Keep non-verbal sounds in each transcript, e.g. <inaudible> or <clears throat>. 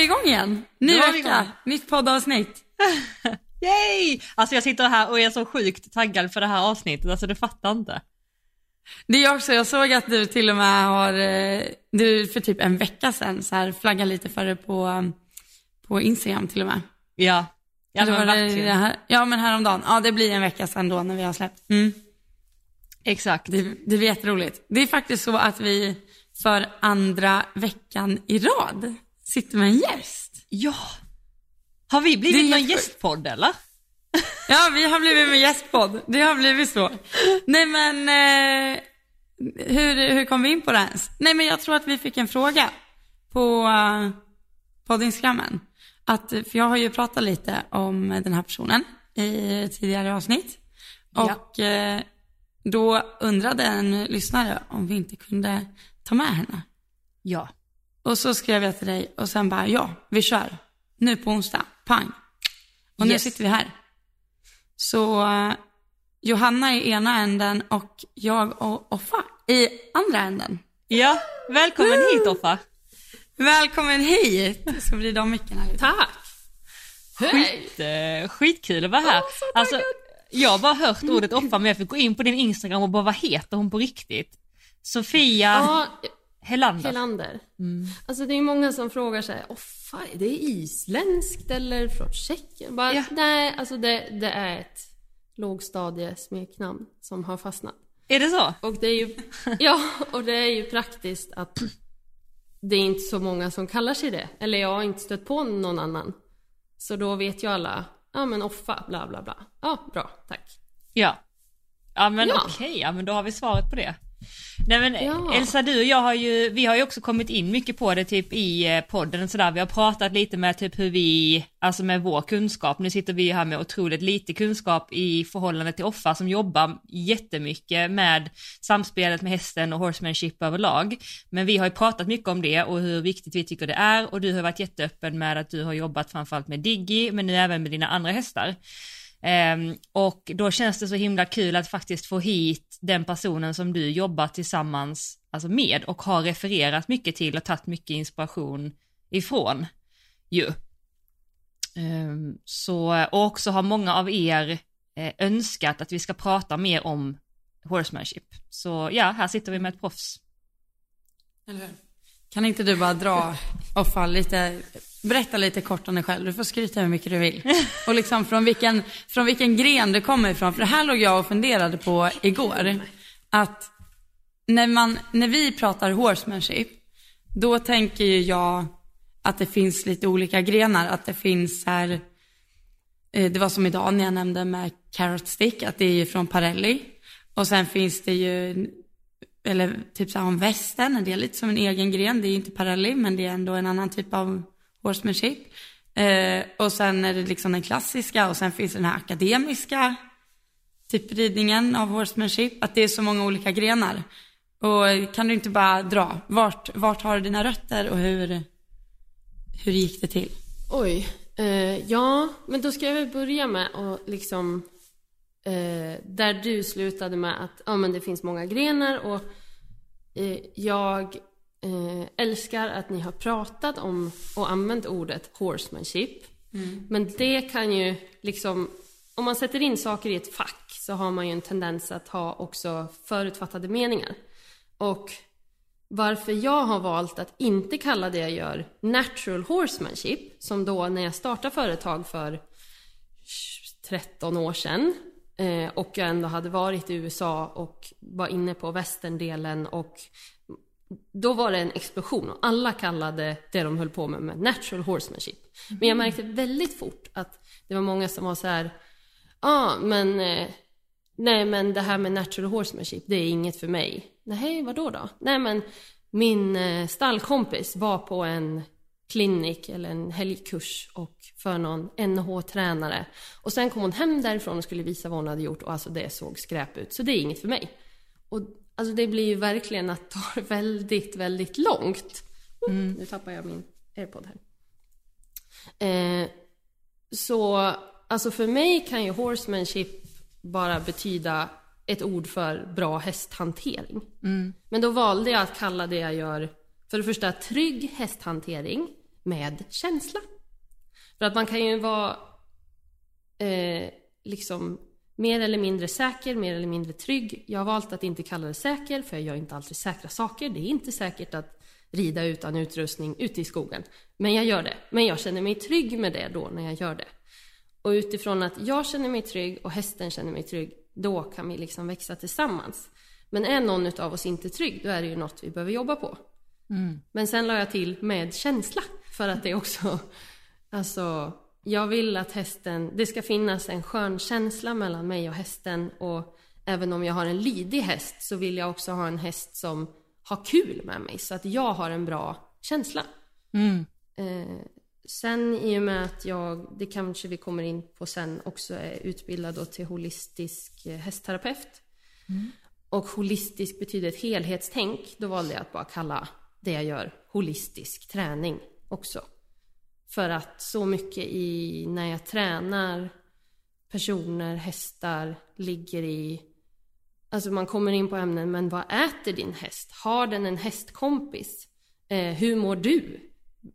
vi igång igen. Ny vecka, nytt poddavsnitt. <laughs> Yay! Alltså jag sitter här och är så sjukt taggad för det här avsnittet, alltså du fattar inte. Det är också, jag såg att du till och med har, eh, du för typ en vecka sedan så här flaggade lite för det på, på Instagram till och med. Ja. Ja men verkligen. Ja men häromdagen. Ja det blir en vecka sedan då när vi har släppt. Mm. Exakt. Det, det blir jätteroligt. Det är faktiskt så att vi för andra veckan i rad sitter med en gäst. Ja. Har vi blivit någon helt gästpodd eller? Ja, vi har blivit med gästpodd. Det har blivit så. Nej men, eh, hur, hur kom vi in på det ens? Nej men jag tror att vi fick en fråga på uh, poddinstagrammen. Att, för jag har ju pratat lite om den här personen i tidigare avsnitt. Ja. Och eh, då undrade en lyssnare om vi inte kunde ta med henne. Ja. Och så skrev jag till dig och sen bara, ja, vi kör. Nu på onsdag, pang. Och nu Yes. sitter vi här. Så eh, Johanna i ena änden och jag och Offa i andra änden. Ja, välkommen hit Offa. Välkommen hit! Så blir de micken här ute. Tack! Skit, eh, skitkul att vara här. Alltså, jag har bara hört ordet Offa men jag fick gå in på din Instagram och bara vad heter hon på riktigt? Sofia Ja, Helander. Helander. Alltså det är många som frågar sig, åh fan, är det isländskt eller från Tjeckien? Bara, Ja. Nej, alltså det, det är ett lågstadiesmeknamn som har fastnat. Är det så? Och det är ju, <laughs> ja, och det är ju praktiskt att det är inte så många som kallar sig det. Eller jag har inte stött på någon annan. Så då vet ju alla, ja men Offa, bla bla bla. Ja, bra, tack. Ja. Ja men Ja. okej, ja men då har vi svaret på det. Nej men Ja. Elsa du och jag har ju, vi har ju också kommit in mycket på det typ i eh, podden sådär. Vi har pratat lite med typ hur vi, alltså med vår kunskap. Nu sitter vi här med otroligt lite kunskap i förhållande till Offa som jobbar jättemycket med samspelet med hästen och horsemanship överlag. Men vi har ju pratat mycket om det och hur viktigt vi tycker det är och du har varit jätteöppen med att du har jobbat framförallt med Diggy men nu även med dina andra hästar. Um, och då känns det så himla kul att faktiskt få hit den personen som du jobbar tillsammans alltså med och har refererat mycket till och tagit mycket inspiration ifrån ju. Um, så, och också har många av er eh, önskat att vi ska prata mer om horsemanship. Så ja, här sitter vi med ett proffs. Eller hur? Kan inte du bara dra Offa lite, berätta lite kort om dig själv. Du får skryta hur mycket du vill. <laughs> Och liksom från vilken, från vilken gren du kommer ifrån. För det här låg jag och funderade på igår. Att när, man, när vi pratar horsemanship, då tänker ju jag att det finns lite olika grenar. Att det finns här, eh, det var som idag när jag nämnde med Carrot Stick, att det är ju från Parelli. Och sen finns det ju eller typ så här om västen, det är lite som en egen gren. Det är ju inte parallell, men det är ändå en annan typ av horsemanship. Eh, och sen är det liksom den klassiska och sen finns den här akademiska typ ridningen av horsemanship. Att det är så många olika grenar. Och kan du inte bara dra, vart, vart har du dina rötter och hur, hur gick det till? Oj. Eh, ja, men då ska jag väl börja med att liksom... Eh, där du slutade med att ja, men det finns många grenar och eh, jag eh, älskar att ni har pratat om och använt ordet horsemanship. Men det kan ju liksom... Om man sätter in saker i ett fack så har man ju en tendens att ha också förutfattade meningar. Och varför jag har valt att inte kalla det jag gör natural horsemanship, som då när jag startade företag för 13 år sedan eh, och jag ändå hade varit i USA och var inne på västerndelen och då var det en explosion och alla kallade det de höll på med med natural horsemanship. Men jag märkte väldigt fort att det var många som var så här, ja ah, men eh, Nej men det här med natural horsemanship, det är inget för mig. Nej, vad då? Nej men min eh, stallkompis var på en klinik eller en helgkurs och för någon NH-tränare. Och sen kom hon hem därifrån och skulle visa vad hon hade gjort och alltså det såg skräp ut. Så det är inget för mig. Och alltså det blir ju verkligen att ta väldigt, väldigt långt. Oh, Nu tappar jag min airpod här. Eh, så alltså för mig kan ju horsemanship bara betyda ett ord för bra hästhantering. Men då valde jag att kalla det jag gör, för det första trygg hästhantering, med känsla. För att man kan ju vara eh, liksom mer eller mindre säker, mer eller mindre trygg. Jag har valt att inte kalla det säker, för jag gör inte alltid säkra saker. Det är inte säkert att rida utan utrustning ute i skogen. Men jag gör det. Men jag känner mig trygg med det då när jag gör det. Och utifrån att jag känner mig trygg och hästen känner mig trygg, då kan vi liksom växa tillsammans. Men är någon av oss inte trygg, då är det ju något vi behöver jobba på. Mm. Men sen la jag till med känsla, för att det också, alltså, jag vill att hästen, det ska finnas en skön känsla mellan mig och hästen och även om jag har en lydig häst så vill jag också ha en häst som har kul med mig så att jag har en bra känsla. Mm. Eh, sen i och med att jag, det kanske vi kommer in på sen, också är utbildad då till holistisk eh, hästterapeut. Mm. Och holistisk betyder ett helhetstänk. Då valde jag att bara kalla det jag gör holistisk träning också. För att så mycket i när jag tränar personer, hästar, ligger i Alltså man kommer in på ämnen, men vad äter din häst? Har den en hästkompis? Eh, hur mår du?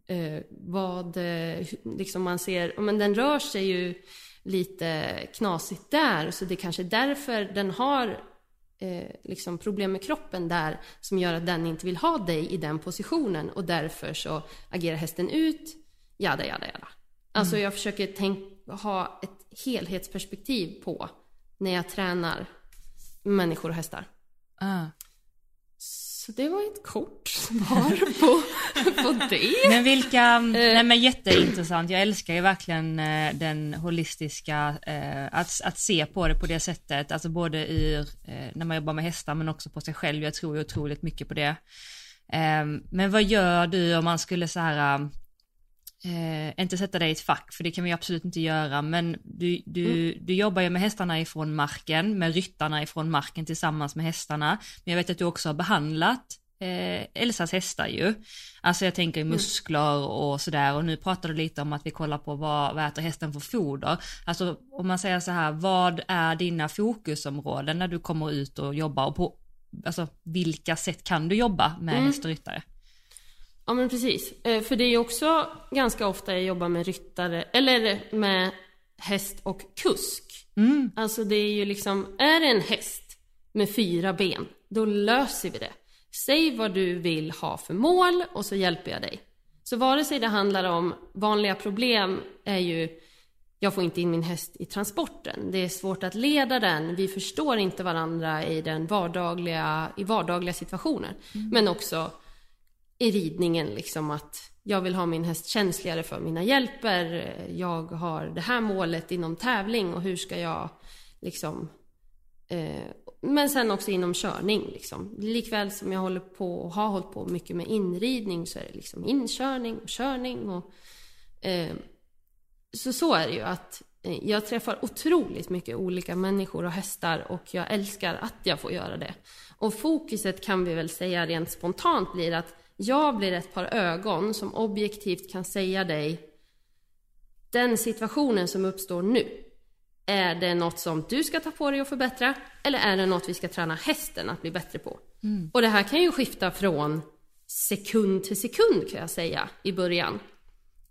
Eh, vad, eh, liksom man ser, men den rör sig ju lite knasigt där, så det är kanske är därför den har eh, liksom problem med kroppen där som gör att den inte vill ha dig i den positionen och därför så agerar hästen ut, jada jada jada. Alltså mm. jag försöker tänk, ha ett helhetsperspektiv på när jag tränar människor och hästar. Uh. Så det var ett kort <laughs> svar på, på det. Men vilka, nej men jätteintressant. Jag älskar ju verkligen eh, den holistiska, eh, att, att se på det på det sättet, alltså både ur, eh, när man jobbar med hästar men också på sig själv. Jag tror ju otroligt mycket på det. Ehm, men vad gör du om man skulle så här, Eh, inte sätta dig i ett fack, för det kan vi absolut inte göra, men du, du, mm. du jobbar ju med hästarna ifrån marken, med ryttarna ifrån marken tillsammans med hästarna. Men jag vet att du också har behandlat eh, Elsas hästar ju. Alltså jag tänker mm. muskler och sådär och nu pratar du lite om att vi kollar på vad, vad äter hästen för foder. Alltså om man säger så här, vad är dina fokusområden när du kommer ut och jobbar och på, alltså vilka sätt kan du jobba med mm. häst och ryttare? Ja men precis. Eh, för det är ju också ganska ofta jag jobbar med ryttare, eller med häst och kusk. Mm. Alltså det är ju liksom, är det en häst med fyra ben, då löser vi det. Säg vad du vill ha för mål och så hjälper jag dig. Så vare sig det handlar om vanliga problem är ju jag får inte in min häst i transporten. Det är svårt att leda den. Vi förstår inte varandra i, den vardagliga, i vardagliga situationer. Mm. Men också i ridningen liksom att jag vill ha min häst känsligare för mina hjälper. Jag har det här målet inom tävling och hur ska jag liksom eh, men sen också inom körning liksom. Likväl som jag håller på och har hållit på mycket med inridning så är det liksom inkörning och körning och eh, så så är det ju att eh, jag träffar otroligt mycket olika människor och hästar och jag älskar att jag får göra det. Och fokuset kan vi väl säga rent spontant blir att jag blir ett par ögon som objektivt kan säga dig den situationen som uppstår nu. Är det något som du ska ta på dig och förbättra? Eller är det något vi ska träna hästen att bli bättre på? Mm. Och det här kan ju skifta från sekund till sekund kan jag säga i början.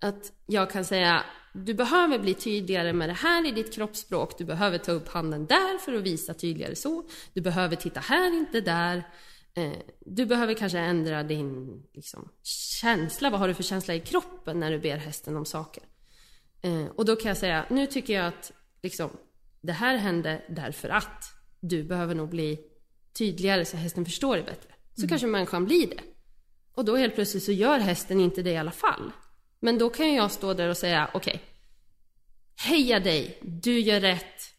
Att jag kan säga, du behöver bli tydligare med det här i ditt kroppsspråk. Du behöver ta upp handen där för att visa tydligare så. Du behöver titta här, inte där. Eh, du behöver kanske ändra din liksom, känsla. Vad har du för känsla i kroppen när du ber hästen om saker? Eh, och då kan jag säga, nu tycker jag att liksom, det här hände därför att du behöver nog bli tydligare så hästen förstår det bättre. Så mm. kanske människan blir det. Och då helt plötsligt så gör hästen inte det i alla fall. Men då kan jag stå där och säga, okej, okay, heja dig, du gör rätt,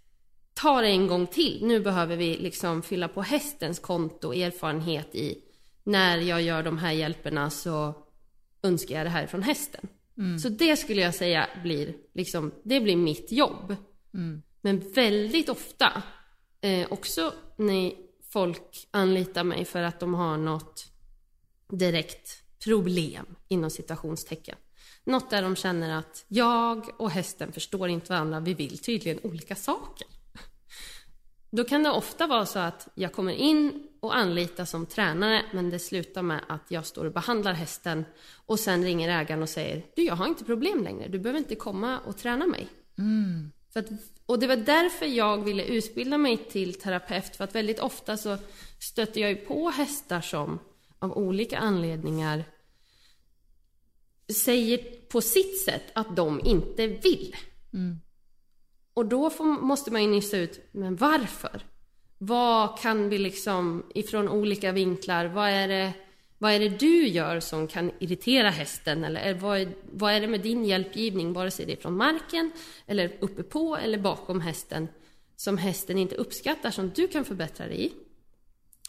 ta det en gång till. Nu behöver vi liksom fylla på hästens konto, erfarenhet i när jag gör de här hjälperna så önskar jag det här från hästen. Mm. Så det skulle jag säga blir liksom, det blir mitt jobb. Mm. Men väldigt ofta, eh, också när folk anlitar mig för att de har något direkt problem inom situationstecken. Något där de känner att jag och hästen förstår inte varandra, vi vill tydligen olika saker. Då kan det ofta vara så att jag kommer in och anlitas som tränare men det slutar med att jag står och behandlar hästen och sen ringer ägaren och säger du jag har inte problem längre, du behöver inte komma och träna mig. För att, och det var därför jag ville utbilda mig till terapeut för att väldigt ofta så stöter jag ju på hästar som av olika anledningar säger på sitt sätt att de inte vill. Och då får, måste man ju nysta ut, men varför? Vad kan vi liksom ifrån olika vinklar, vad är det, vad är det du gör som kan irritera hästen? Eller är- vad är, vad är det med din hjälpgivning, vare sig det är från marken, eller uppe på eller bakom hästen, som hästen inte uppskattar, som du kan förbättra dig i?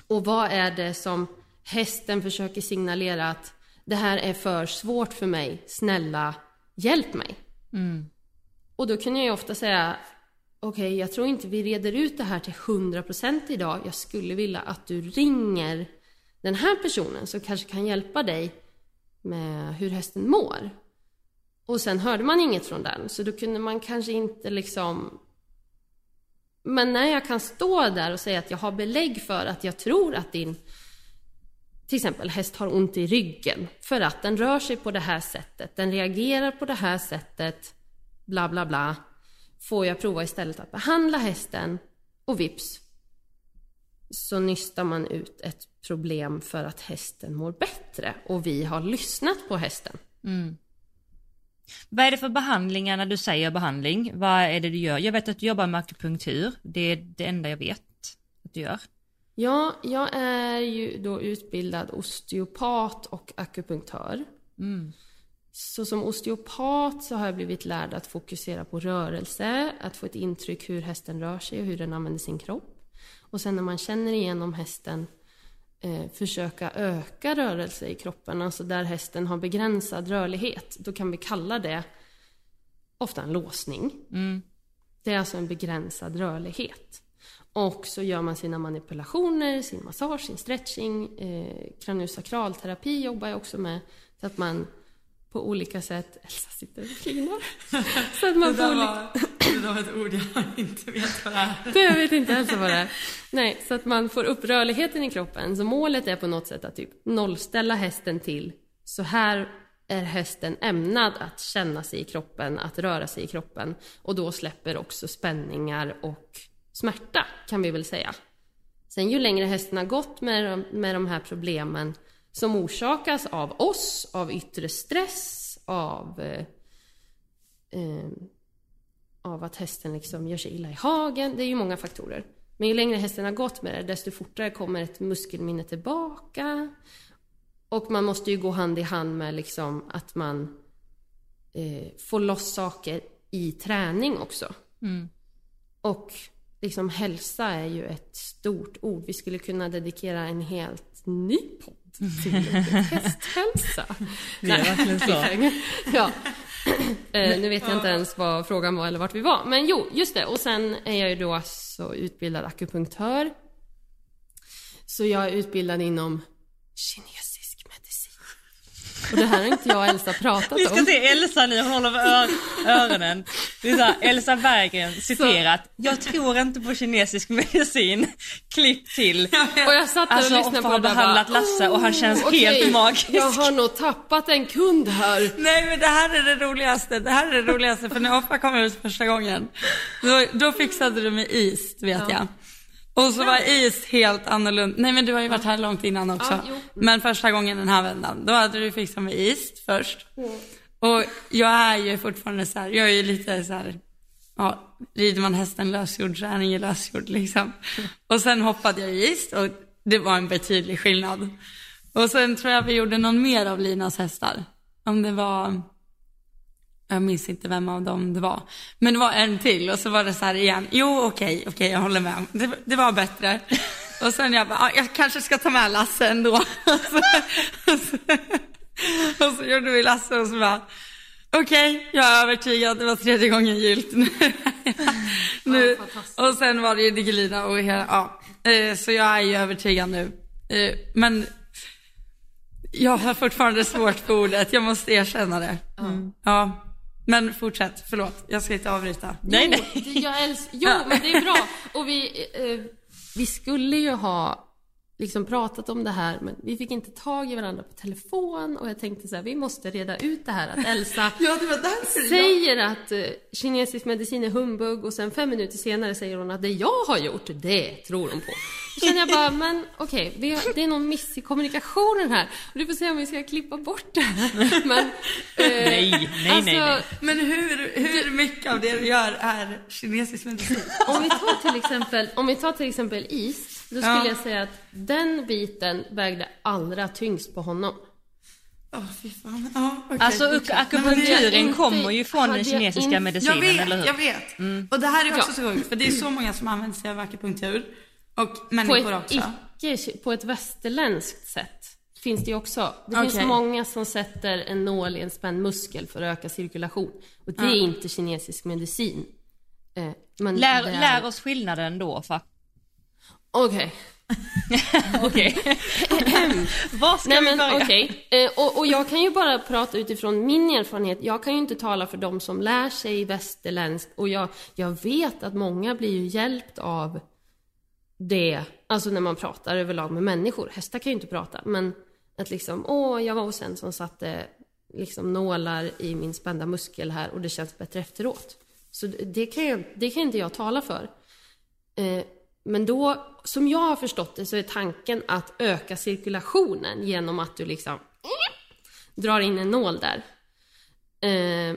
Och vad är det som hästen försöker signalera att det här är för svårt för mig, snälla hjälp mig. Mm. Och då kunde jag ju ofta säga okej, jag tror inte vi reder ut det här till 100% idag. Jag skulle vilja att du ringer den här personen som kanske kan hjälpa dig med hur hästen mår. Och sen hörde man inget från den, så då kunde man kanske inte liksom men när jag kan stå där och säga att jag har belägg för att jag tror att din till exempel häst har ont i ryggen för att den rör sig på det här sättet, den reagerar på det här sättet, bla bla bla. Får jag prova istället att behandla hästen och vips så nystar man ut ett problem för att hästen mår bättre och vi har lyssnat på hästen. Vad är det för behandlingar när du säger behandling? Vad är det du gör? Jag vet att du jobbar med akupunktur. Det är det enda jag vet att du gör. Ja, jag är ju då utbildad osteopat och akupunktör. Så som osteopat så har jag blivit lärd att fokusera på rörelse, att få ett intryck hur hästen rör sig och hur den använder sin kropp. Och sen när man känner igenom hästen eh, försöka öka rörelse i kroppen, alltså där hästen har begränsad rörlighet. Då kan vi kalla det ofta en låsning. Det är alltså en begränsad rörlighet. Och så gör man sina manipulationer, sin massage, sin stretching, eh, kraniosakralterapi jobbar jag också med. Så att man på olika sätt, Elsa sitter och flinar. <laughs> Så att man Det där olika, var, det där var ett ord jag inte vet vad det är. det vet inte ens vad det är. Nej, så att man får upp rörligheten i kroppen. Så målet är på något sätt att typ nollställa hästen till så här är hästen ämnad att känna sig i kroppen, att röra sig i kroppen. Och då släpper också spänningar och smärta, kan vi väl säga. Sen ju längre hästen har gått med, de- med de här problemen som orsakas av oss, av yttre stress, av eh, eh, av att hästen liksom gör sig illa i hagen. Det är ju många faktorer. Men ju längre hästen har gått med det, desto fortare kommer ett muskelminne tillbaka. Och man måste ju gå hand i hand med liksom att man eh, får loss saker i träning också. Och liksom hälsa är ju ett stort ord. Vi skulle kunna dedikera en helt ny podd <laughs> till hästhälsa. Det är verkligen så. ja. <clears throat> Eh, nu vet jag inte ens vad frågan var eller vart vi var. Men jo, just det. Och sen är jag ju då alltså utbildad akupunktör. Så jag är utbildad inom kinesisk. Och det här har inte jag och Elsa pratat Vi ska om. se Elsa nu, hon håller för ör- öronen. Det är så här, Elsa Berggren citerat. Jag tror inte på kinesisk medicin. Klipp till. Och jag satt där och Alltså lyssnade på har det där behandlat bara, Lasse och han känns okej, helt magisk. Jag har nog tappat en kund här. Nej men det här är det roligaste, det här är det roligaste för när Oppa kom ut första gången, då, då fixade du med is vet jag. Och så var is helt annorlunda, nej men du har ju varit här långt innan också. Ja, jo. men första gången den här vändan, då hade du fixat med is först. Och jag är ju fortfarande så här, jag är ju lite så här, ja, rider man hästen lösgjord så är den ju lösgjord liksom. <laughs> Och sen hoppade jag i is och det var en betydlig skillnad. Och sen tror jag vi gjorde någon mer av Linas hästar. Om det var, jag minns inte vem av dem det var. Men det var en till och så var det så här igen, jo okej, okej jag håller med. Det, det var bättre. <laughs> Och sen jag bara, ah, jag kanske ska ta med Lasse ändå. Och så, och så, och så gjorde vi Lasse och så bara, okej, jag är övertygad, det var tredje gången gillt. <laughs> nu, och sen var det ju Digelina och hela, ja. Eh, Så jag är ju övertygad nu. Eh, Men jag har fortfarande svårt för ordet, jag måste erkänna det. Ja. Men fortsätt, förlåt. Jag ska inte avbryta. Nej, jo, nej. Det, jag älsk, jo, men det är bra. Och vi, eh, vi skulle ju ha liksom pratat om det här, men vi fick inte tag i varandra på telefon och jag tänkte så här, vi måste reda ut det här att Elsa <laughs> Ja, det var därför jag... säger att eh, kinesisk medicin är humbug och sen fem minuter senare säger hon att det jag har gjort, det tror hon på. Då känner jag bara, men okej, vi det är någon miss i kommunikationen här. Och du får se om vi ska klippa bort det här. <laughs> Men, eh, Nej, nej, nej, nej. Men hur, hur mycket av det du gör är kinesisk medicin? Om vi tar till exempel, om vi tar till exempel is, då skulle Ja. jag säga att den biten vägde allra tyngst på honom. Åh, fy fan. Ja, okej, Alltså hade akupunkturen kommer ju från den kinesiska inte- Jag medicinen, eller vet, hur? jag vet. Och det här är också Ja. så sjukt, för det är så många som använder sig av akupunktur. Och På människor ett, också. icke, på ett västerländskt sätt finns det ju också. Det finns Okej. många som sätter en nål i en spänd muskel för att öka cirkulation. Och det är inte kinesisk medicin. Eh, Lär, är- lär oss skillnaden då, fa. Okej. <laughs> Okej. <laughs> Var ska Nej vi men börja? okej. Eh, och, och jag kan ju bara prata utifrån min erfarenhet. Jag kan ju inte tala för de som lär sig västerländsk. Och jag, jag vet att många blir ju hjälpt av det. Alltså när man pratar överlag med människor. Hästar kan ju inte prata. Men att liksom, åh, jag var hos en som satte liksom nålar i min spända muskel här och det känns bättre efteråt. Så det det kan, jag, det kan inte jag tala för. Eh, men då, som jag har förstått det, så är tanken att öka cirkulationen genom att du liksom drar in en nål där. Eh,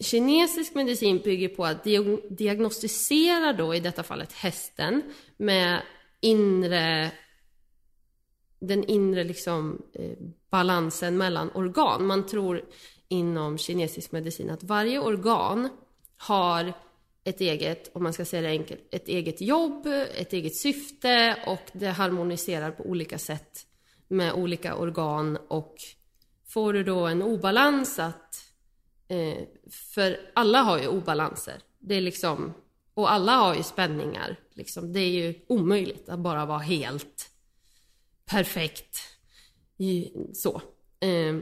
kinesisk medicin bygger på att diagnostisera då i detta fallet hästen med inre den inre liksom, eh, balansen mellan organ. Man tror inom kinesisk medicin att varje organ har ett eget, om man ska säga det enkelt, ett eget jobb, ett eget syfte och det harmoniserar på olika sätt med olika organ och får du då en obalans att eh, för alla har ju obalanser. Det är liksom, och alla har ju spänningar. Liksom. Det är ju omöjligt att bara vara helt perfekt. Så. Eh,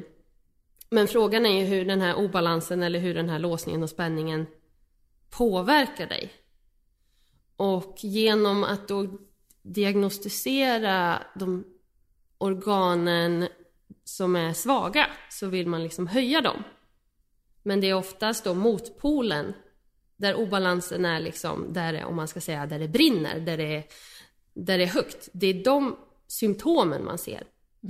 Men frågan är ju hur den här obalansen eller hur den här låsningen och spänningen påverkar dig. Och genom att då diagnostisera de organen som är svaga så vill man liksom höja dem. Men det är oftast då motpolen där obalansen är liksom, där det, om man ska säga, där det brinner, där det, är- där det är högt. Det är de symptomen man ser.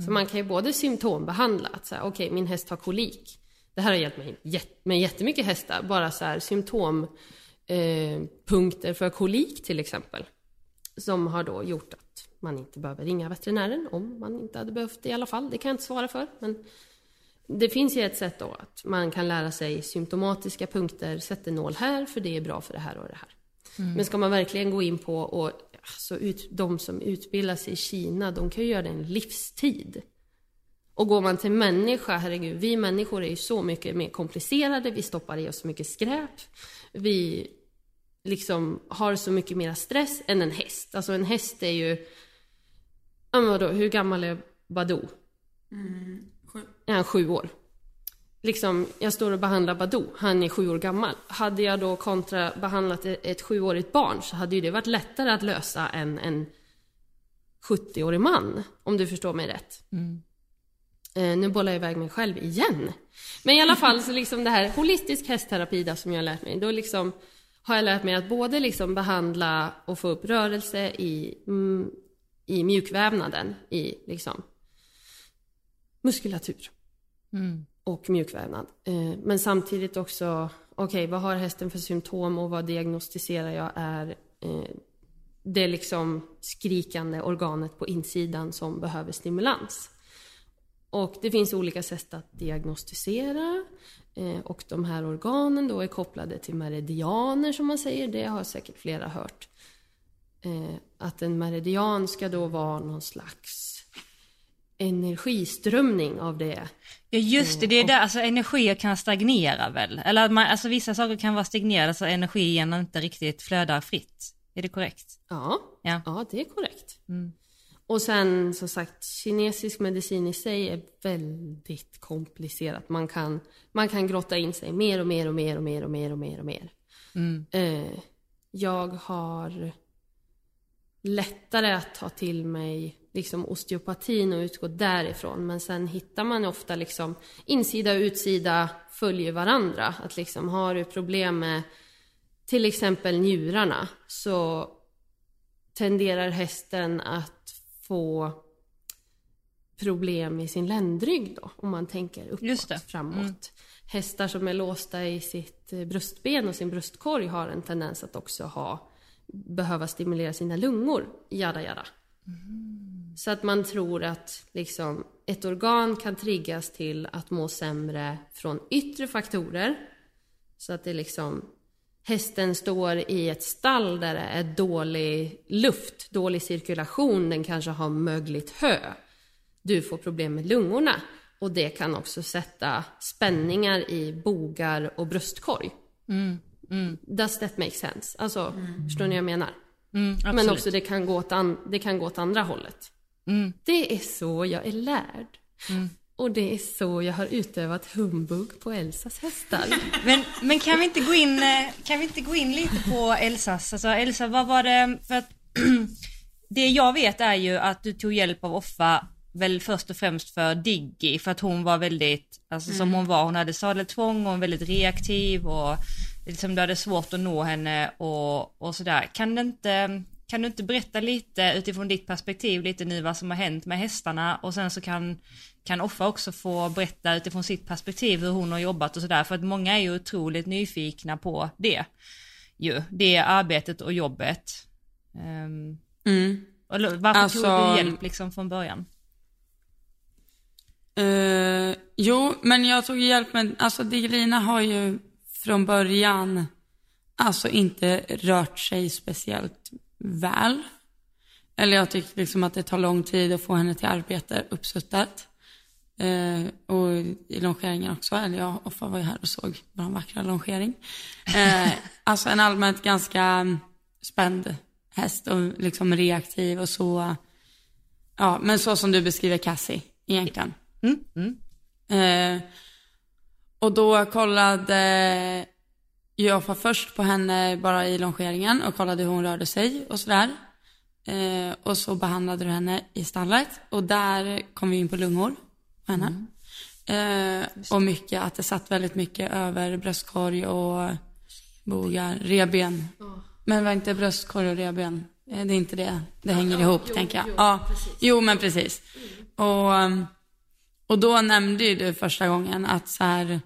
För man kan ju både symptombehandla, att säga, okej min häst har kolik. Det här har hjälpt mig med jättemycket hästar, bara så här symptompunkter eh, för kolik till exempel. Som har då gjort att man inte behöver ringa veterinären om man inte hade behövt det i alla fall. Det kan jag inte svara för. Men det finns ju ett sätt då att man kan lära sig symptomatiska punkter, sätt en nål här för det är bra för det här och det här. Men ska man verkligen gå in på och alltså ut, de som utbildar sig i Kina, de kan ju göra det en livstid. Och går man till människa, herregud, vi människor är ju så mycket mer komplicerade, vi stoppar i oss så mycket skräp. Vi liksom har så mycket mer stress än en häst. Alltså en häst är ju... Ja men vadå, hur gammal är Badoo? Sju. Är han sju år? Liksom, jag står och behandlar Badoo, han är sju år gammal. Hade jag då kontra behandlat ett ett sjuårigt barn så hade ju det varit lättare att lösa än en 70-årig man. Om du förstår mig rätt. Eh, nu bollar jag iväg mig själv igen. Men i alla fall så liksom det här holistisk hästterapi då, som jag har lärt mig. Då liksom har jag lärt mig att både liksom behandla och få upp rörelse i, mm, i mjukvävnaden, i liksom muskulatur och mjukvävnad. Eh, men samtidigt också, okej vad har hästen för symptom och vad diagnostiserar jag är eh, det liksom skrikande organet på insidan som behöver stimulans. Och det finns olika sätt att diagnostisera eh, och de här organen då är kopplade till meridianer som man säger, det har säkert flera hört. Eh, att en meridian ska då vara någon slags energiströmning av det. Ja just det, det är där, alltså energier kan stagnera väl? Eller att man, alltså vissa saker kan vara stagnerade så energin inte riktigt flödar fritt. Är det korrekt? Ja, Ja. ja det är korrekt. Och sen som sagt, kinesisk medicin i sig är väldigt komplicerat. Man kan, man kan grotta in sig mer och mer och mer och mer och mer och mer och mer. Eh, jag har lättare att ta till mig liksom osteopatin och utgå därifrån. Men sen hittar man ofta liksom insida och utsida följer varandra. Att liksom har du problem med till exempel njurarna så tenderar hästen att få problem i sin ländrygg då, om man tänker uppåt, framåt. Hästar som är låsta i sitt eh, bröstben och sin bröstkorg har en tendens att också ha, behöva stimulera sina lungor, jada jada. Så att man tror att liksom, ett organ kan triggas till att må sämre från yttre faktorer. Så att det liksom hästen står i ett stall där det är dålig luft, dålig cirkulation, den kanske har mögligt hö. Du får problem med lungorna och det kan också sätta spänningar i bogar och bröstkorg. Does that make sense? Alltså, förstår ni vad jag menar? Mm. Men också det kan, gå åt an- det kan gå åt andra hållet. Det är så jag är lärd. Och det är så jag har utövat humbug på Elsas hästar. Men, men kan, vi inte gå in, eh, kan vi inte gå in lite på Elsas? Alltså Elsa, vad var det, för att <clears throat> det jag vet är ju att du tog hjälp av Offa väl först och främst för Diggy för att hon var väldigt, alltså som hon var, hon hade sadeltvång och var väldigt reaktiv och liksom du hade svårt att nå henne och, och sådär. Kan det inte, kan du inte berätta lite utifrån ditt perspektiv lite nu vad som har hänt med hästarna och sen så kan, kan Offa också få berätta utifrån sitt perspektiv hur hon har jobbat och sådär för att många är ju otroligt nyfikna på det. Ju, det arbetet och jobbet. Um, Mm. eller varför Alltså- tog du hjälp liksom från början? Eh, jo, men jag tog hjälp med, alltså Digelina har ju från början, alltså inte rört sig speciellt väl. Eller jag tycker liksom att det tar lång tid att få henne till arbete uppsuttat. Eh, och i longeringen också, eller jag Offa var ju här och såg vår vackra longering. Eh, alltså en allmänt ganska spänd häst och liksom reaktiv och så, ja men så som du beskriver Cassie egentligen. Mm, mm. Eh, och då kollade jag var först på henne bara i longeringen och kollade hur hon rörde sig och sådär. Eh, och så behandlade du henne i stallet och där kom vi in på lungor på henne. Eh, och mycket, att det satt väldigt mycket över bröstkorg och bogar, reben. Men var inte bröstkorg och reben? Eh, Det är inte det, det hänger ihop jo, tänker jag. jo, ja, precis. jo men precis. Och, um, och då nämnde ju du första gången att så här,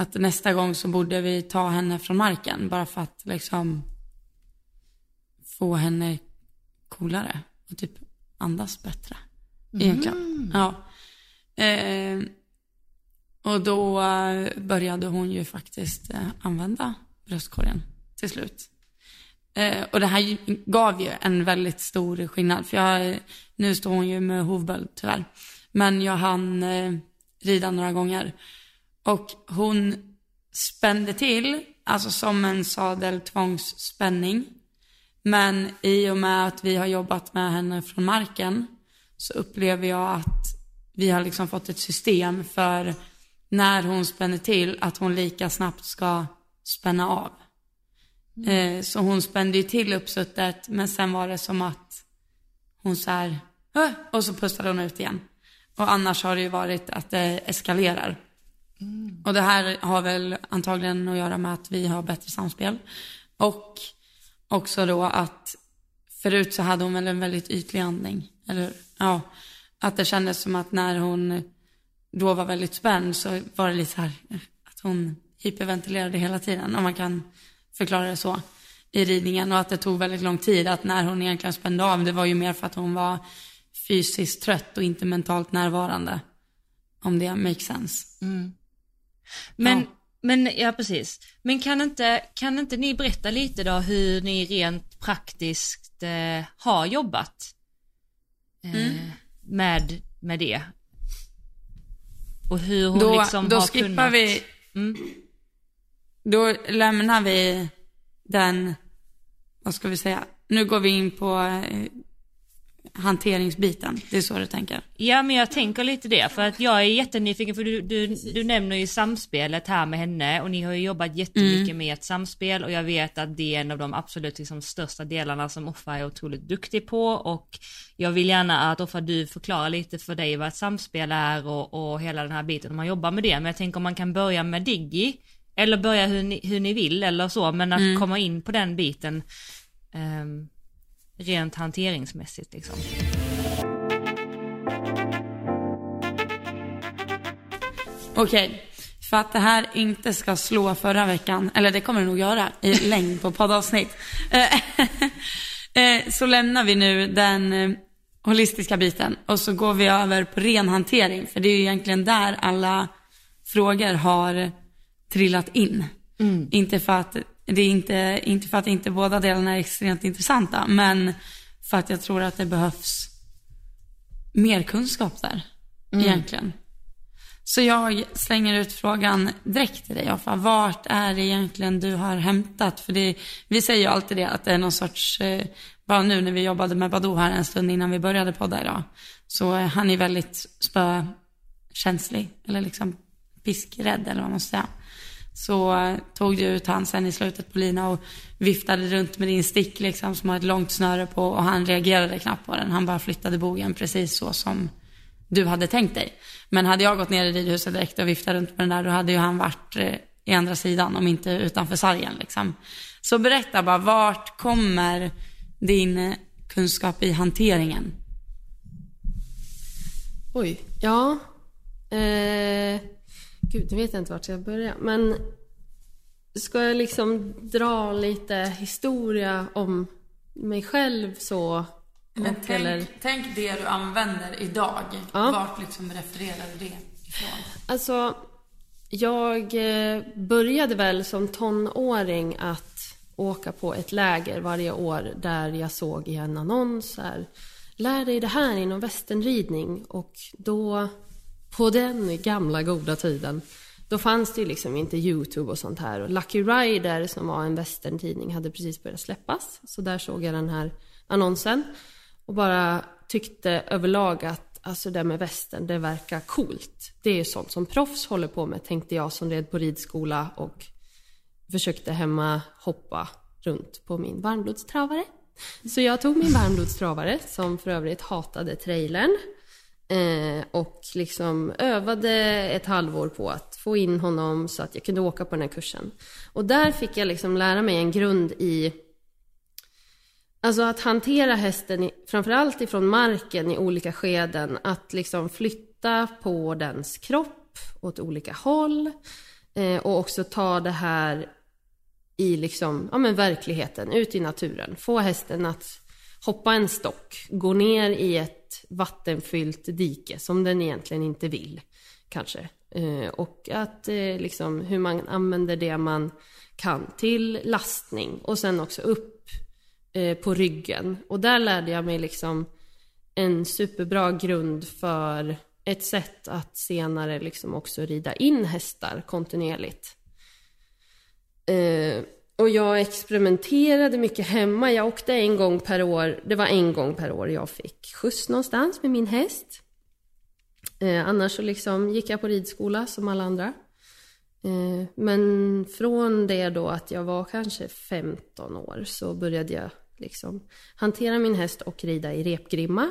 att nästa gång så borde vi ta henne från marken bara för att liksom få henne coolare och typ andas bättre. Egentligen. Ja. Eh, och då började hon ju faktiskt eh, använda bröstkorgen till slut. Eh, och det här gav ju en väldigt stor skillnad. För jag, nu står hon ju med hovböld tyvärr. Men jag hann eh, rida några gånger. Och hon spände till, alltså som en sadeltvångsspänning. Men i och med att vi har jobbat med henne från marken så upplever jag att vi har liksom fått ett system för när hon spänner till att hon lika snabbt ska spänna av. Eh, så hon spände ju till uppsuttet men sen var det som att hon så här, och så pustade hon ut igen. Och annars har det ju varit att det eskalerar. Och det här har väl antagligen att göra med att vi har bättre samspel. Och också då att förut så hade hon väl en väldigt ytlig andning. Eller ja, att det kändes som att när hon då var väldigt spänd så var det lite så här att hon hyperventilerade hela tiden. Om man kan förklara det så i ridningen och att det tog väldigt lång tid. Att när hon egentligen spände av det var ju mer för att hon var fysiskt trött och inte mentalt närvarande. Om det makes sense. Mm. Men, Ja. men ja precis. Men kan inte, kan inte ni berätta lite då hur ni rent praktiskt eh, har jobbat eh, med, med det? Och hur hon Då, liksom då har skippar kunnat... vi, Mm. då lämnar vi den, vad ska vi säga, nu går vi in på eh, hanteringsbiten. Det är så du tänker? Ja men jag tänker lite det för att jag är jättenyfiken för du, du, du nämner ju samspelet här med henne och ni har ju jobbat jättemycket mm. med ett samspel och jag vet att det är en av de absolut liksom största delarna som Offa är otroligt duktig på och jag vill gärna att Offa du förklarar lite för dig vad ett samspel är och, och hela den här biten om man jobbar med det men jag tänker om man kan börja med Diggi eller börja hur ni, hur ni vill eller så men att mm. komma in på den biten um, rent hanteringsmässigt liksom. Okej, okay. för att det här inte ska slå förra veckan, eller det kommer det nog göra i längd på poddavsnitt. Eh, <laughs> eh, så lämnar vi nu den eh, holistiska biten och så går vi över på ren hantering. För det är ju egentligen där alla frågor har trillat in. Mm. Inte för att det är inte, inte för att inte båda delarna är extremt intressanta, men för att jag tror att det behövs mer kunskap där, mm. egentligen. Så jag slänger ut frågan direkt till dig, Joffa. Vart är det egentligen du har hämtat? För det, vi säger ju alltid det, att det är någon sorts, eh, bara nu när vi jobbade med Badoo här en stund innan vi började podda idag, så han är väldigt spökänslig, eller liksom piskrädd, eller vad man ska säga så eh, tog du ut han sen i slutet på lina och viftade runt med din stick liksom som har ett långt snöre på och han reagerade knappt på den. Han bara flyttade bogen precis så som du hade tänkt dig. Men hade jag gått ner i ridhuset direkt och viftat runt med den där då hade ju han varit eh, i andra sidan om inte utanför sargen liksom. Så berätta bara, vart kommer din eh, kunskap i hanteringen? Oj, ja. Eh Gud, nu vet jag inte vart jag ska börja. Men ska jag liksom dra lite historia om mig själv så? Men tänk, eller... tänk det du använder idag. Ja. Vart liksom refererar du det ifrån? Alltså, jag eh, började väl som tonåring att åka på ett läger varje år där jag såg i en annons här. Lär dig det här inom västernridning. Och då på den gamla goda tiden, då fanns det ju liksom inte YouTube och sånt här. Och Lucky Rider, som var en västerntidning, hade precis börjat släppas. Så där såg jag den här annonsen. Och bara tyckte överlag att alltså det med västern, det verkar coolt. Det är sånt som proffs håller på med, tänkte jag som red på ridskola och försökte hemma hoppa runt på min varmblodstravare. Så jag tog min varmblodstravare, som för övrigt hatade trailern. Eh, och liksom övade ett halvår på att få in honom så att jag kunde åka på den här kursen. Och där fick jag liksom lära mig en grund i Alltså att hantera hästen, framförallt ifrån marken i olika skeden. Att liksom flytta på dens kropp åt olika håll. Eh, och också ta det här i liksom, ja men verkligheten, ut i naturen. Få hästen att hoppa en stock, gå ner i ett vattenfyllt dike som den egentligen inte vill. Kanske. Eh, och att eh, liksom hur man använder det man kan till lastning och sen också upp eh, på ryggen. Och där lärde jag mig liksom en superbra grund för ett sätt att senare liksom också rida in hästar kontinuerligt. Och jag experimenterade mycket hemma. Jag åkte en gång per år. Det var en gång per år jag fick skjuts någonstans med min häst. Eh, annars så liksom gick jag på ridskola som alla andra. Eh, men från det då att jag var kanske 15 år så började jag liksom hantera min häst och rida i repgrimma.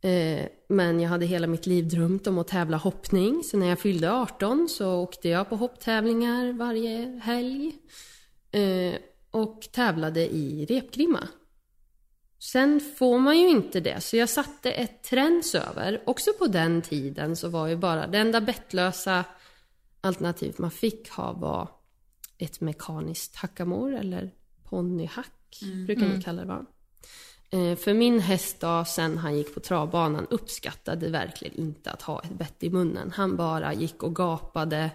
Eh, men jag hade hela mitt liv drömt om att tävla hoppning. Så när jag fyllde 18 så åkte jag på hopptävlingar varje helg. Eh, och tävlade i repgrimma. Sen får man ju inte det, så jag satte ett träns över. Också på den tiden så var ju bara det enda bettlösa alternativet man fick ha var ett mekaniskt hackamor eller ponnyhack, mm. brukar ni mm. kalla det va? Eh, för min häst då, sen han gick på travbanan uppskattade verkligen inte att ha ett bett i munnen. Han bara gick och gapade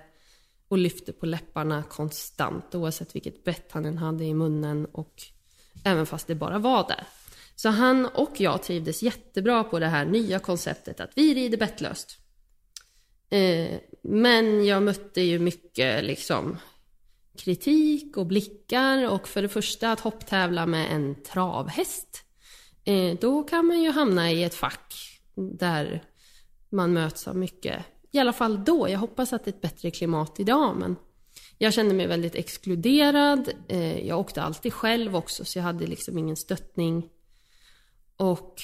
och lyfte på läpparna konstant oavsett vilket bett han än hade i munnen och även fast det bara var där. Så han och jag trivdes jättebra på det här nya konceptet att vi rider bettlöst. Eh, men jag mötte ju mycket liksom kritik och blickar och för det första att hopptävla med en travhäst. eh, då kan man ju hamna i ett fack där man möts av mycket. I alla fall då. Jag hoppas att det är ett bättre klimat idag, men jag kände mig väldigt exkluderad. Eh, jag åkte alltid själv också, så jag hade liksom ingen stöttning. Och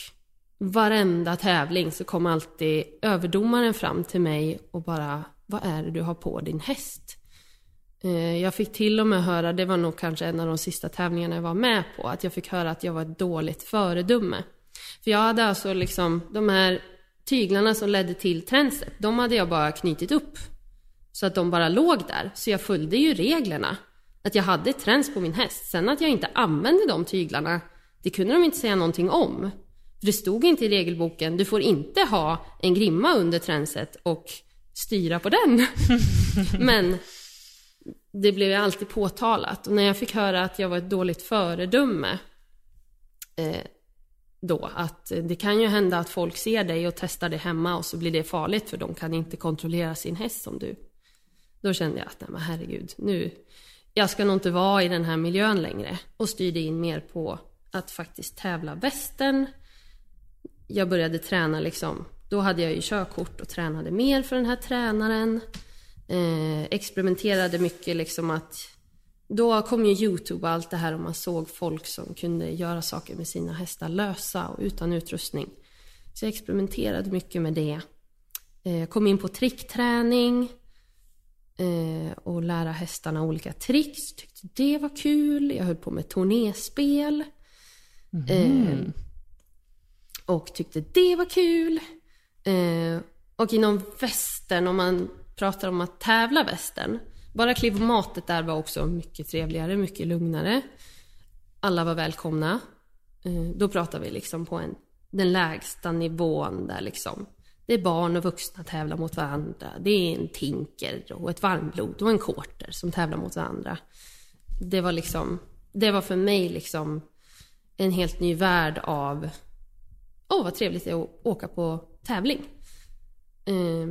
varenda tävling så kom alltid överdomaren fram till mig och bara, vad är det du har på din häst? Eh, jag fick till och med höra, det var nog kanske en av de sista tävlingarna jag var med på, att jag fick höra att jag var ett dåligt föredöme. För jag hade alltså liksom, de här tyglarna som ledde till tränset, de hade jag bara knutit upp. Så att de bara låg där. Så jag följde ju reglerna. Att jag hade träns på min häst. Sen att jag inte använde de tyglarna, det kunde de inte säga någonting om. För det stod inte i regelboken, du får inte ha en grimma under tränset och styra på den. <laughs> Men det blev ju alltid påtalat. Och när jag fick höra att jag var ett dåligt föredöme eh, då, att det kan ju hända att folk ser dig och testar det hemma och så blir det farligt för de kan inte kontrollera sin häst som du. Då kände jag att, nej men herregud, nu, jag ska nog inte vara i den här miljön längre. Och styrde in mer på att faktiskt tävla västen. Jag började träna liksom, då hade jag ju körkort och tränade mer för den här tränaren. Eh, experimenterade mycket liksom att då kom ju Youtube och allt det här och man såg folk som kunde göra saker med sina hästar lösa och utan utrustning. Så jag experimenterade mycket med det. Eh, kom in på trickträning eh, och lära hästarna olika tricks. Tyckte det var kul. Jag höll på med turnéspel. Mm. och tyckte det var kul. och inom västern, om man pratar om att tävla västern bara klimatet där var också mycket trevligare, mycket lugnare. Alla var välkomna. Eh, då pratar vi liksom på en, den lägsta nivån där liksom det är barn och vuxna tävlar mot varandra. Det är en tinker och ett varmblod och en quarter som tävlar mot varandra. Det var liksom, det var för mig liksom en helt ny värld av, åh oh, vad trevligt det är att åka på tävling. Eh,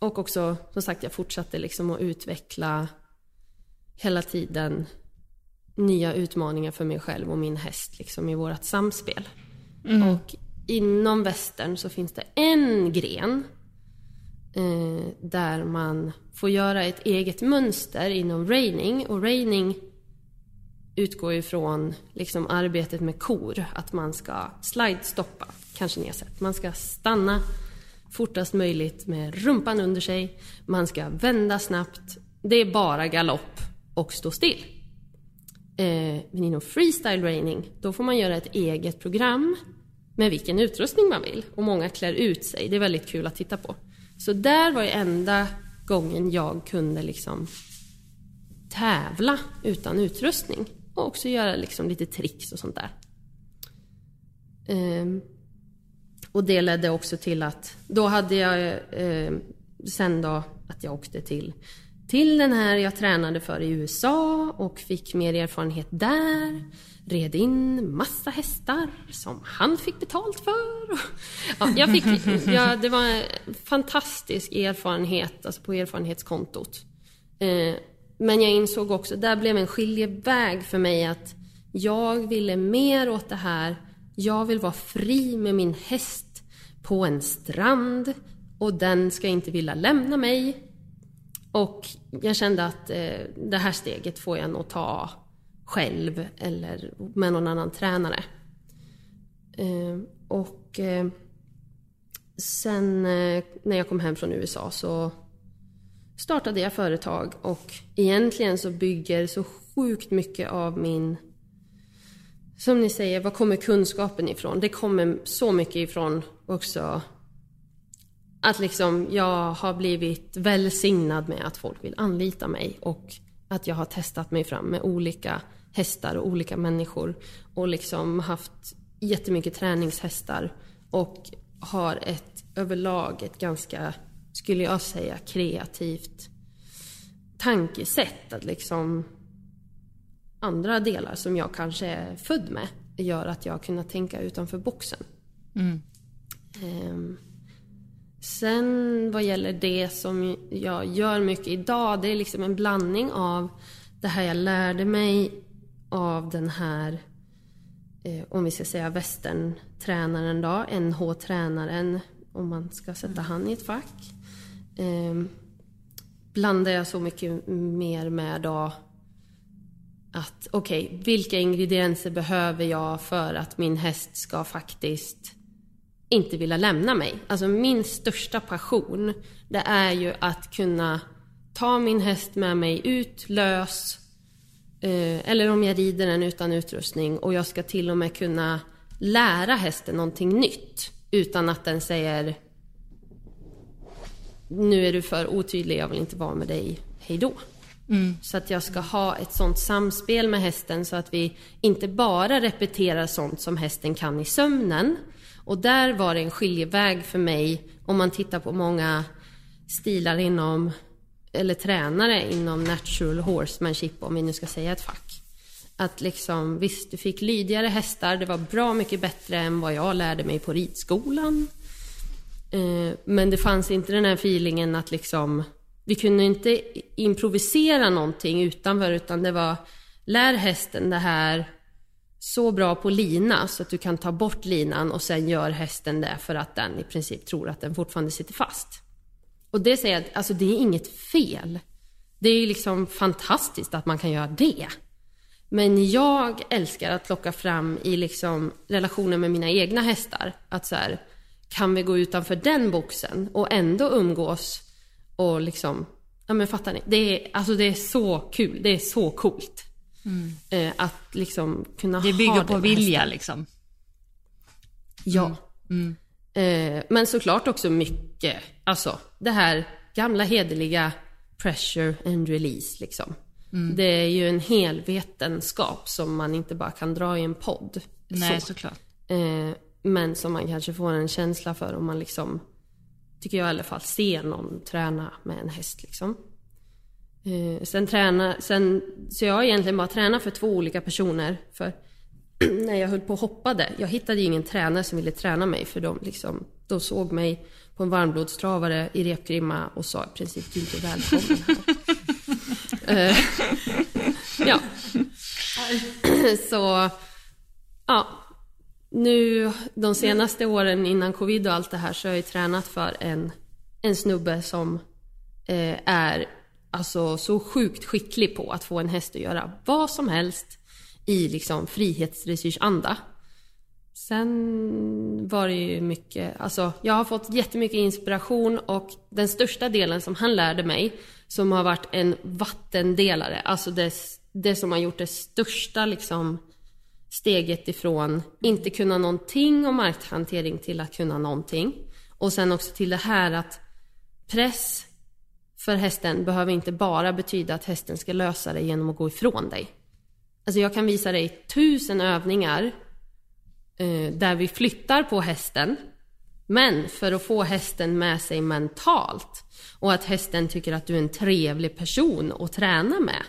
och också, som sagt, jag fortsatte liksom att utveckla hela tiden nya utmaningar för mig själv och min häst liksom i vårt samspel. Mm. Och inom västern så finns det en gren eh, där man får göra ett eget mönster inom reining. Och reining utgår ifrån liksom arbetet med kor. Att man ska slide-stoppa, kanske ni har sett. Man ska stanna fortast möjligt med rumpan under sig. Man ska vända snabbt. Det är bara galopp och stå still. Eh, men inom freestyle raining, då får man göra ett eget program med vilken utrustning man vill. Och många klär ut sig. Det är väldigt kul att titta på. Så där var ju enda gången jag kunde liksom tävla utan utrustning. Och också göra liksom lite tricks och sånt där. Ehm, och det ledde också till att då hade jag eh, sen då att jag åkte till till den här jag tränade för i USA och fick mer erfarenhet där. Red in massa hästar som han fick betalt för. <laughs> Ja, jag fick, ja, det var en fantastisk erfarenhet alltså på erfarenhetskontot. Eh, men jag insåg också, där blev en skiljeväg för mig att jag ville mer åt det här jag vill vara fri med min häst på en strand och den ska inte vilja lämna mig. Och jag kände att eh, det här steget får jag nog ta själv eller med någon annan tränare. Eh, och eh, sen eh, när jag kom hem från USA så startade jag företag och egentligen så bygger så sjukt mycket av min som ni säger, var kommer kunskapen ifrån? Det kommer så mycket ifrån också att liksom jag har blivit välsignad med att folk vill anlita mig och att jag har testat mig fram med olika hästar och olika människor och liksom haft jättemycket träningshästar och har ett överlag ett ganska, skulle jag säga, kreativt tankesätt att liksom andra delar som jag kanske är född med gör att jag har kunnat tänka utanför boxen. Mm. Um, sen vad gäller det som jag gör mycket idag, det är liksom en blandning av det här jag lärde mig av den här eh, om vi ska säga västerntränaren då, NH-tränaren, om man ska sätta han i ett fack. Eh, blandar jag så mycket mer med då att okej, okay, vilka ingredienser behöver jag för att min häst ska faktiskt inte vilja lämna mig? Alltså min största passion, det är ju att kunna ta min häst med mig ut lös, eh, eller om jag rider den utan utrustning och jag ska till och med kunna lära hästen någonting nytt utan att den säger nu är du för otydlig, jag vill inte vara med dig, hej då. Mm. Så att jag ska ha ett sånt samspel med hästen så att vi inte bara repeterar sånt som hästen kan i sömnen. Och där var det en skiljeväg för mig om man tittar på många stilar inom, eller tränare inom natural horsemanship om vi nu ska säga ett fack. Att liksom, visst du fick lydigare hästar, det var bra mycket bättre än vad jag lärde mig på ridskolan. Eh, men det fanns inte den här feelingen att liksom vi kunde inte improvisera någonting utanför utan det var lär hästen det här så bra på lina så att du kan ta bort linan och sen gör hästen det för att den i princip tror att den fortfarande sitter fast. Och det säger jag, alltså det är inget fel. Det är ju liksom fantastiskt att man kan göra det. Men jag älskar att plocka fram i liksom relationen med mina egna hästar. Att så här, kan vi gå utanför den boxen och ändå umgås och liksom, ja men fattar ni? Det är, alltså det är så kul, det är så coolt. Mm. Eh, att liksom kunna det bygger ha på vilja liksom. Ja. Mm. Mm. Eh, men såklart också mycket, alltså det här gamla hederliga pressure and release liksom. Mm. Det är ju en hel vetenskap som man inte bara kan dra i en podd. Nej, så. såklart. Eh, men som man kanske får en känsla för om man liksom, tycker jag i alla fall, se någon träna med en häst liksom. Eh, sen träna, sen, så jag har egentligen bara tränat för två olika personer. För <clears throat> när jag höll på och hoppade, jag hittade ju ingen tränare som ville träna mig för de liksom, de såg mig på en varmblodstravare i repgrimma och sa i princip du är inte välkommen här. <laughs> Eh, <laughs> ja. <clears throat> så, ja, nu de senaste åren innan covid och allt det här så har jag ju tränat för en, en snubbe som eh, är alltså så sjukt skicklig på att få en häst att göra vad som helst i liksom frihetsdressyrsanda. Sen var det ju mycket, alltså jag har fått jättemycket inspiration och den största delen som han lärde mig som har varit en vattendelare, alltså det, det som har gjort det största liksom steget ifrån inte kunna någonting om markhantering till att kunna någonting. Och sen också till det här att press för hästen behöver inte bara betyda att hästen ska lösa det genom att gå ifrån dig. Alltså jag kan visa dig tusen övningar eh, där vi flyttar på hästen. Men för att få hästen med sig mentalt och att hästen tycker att du är en trevlig person att träna med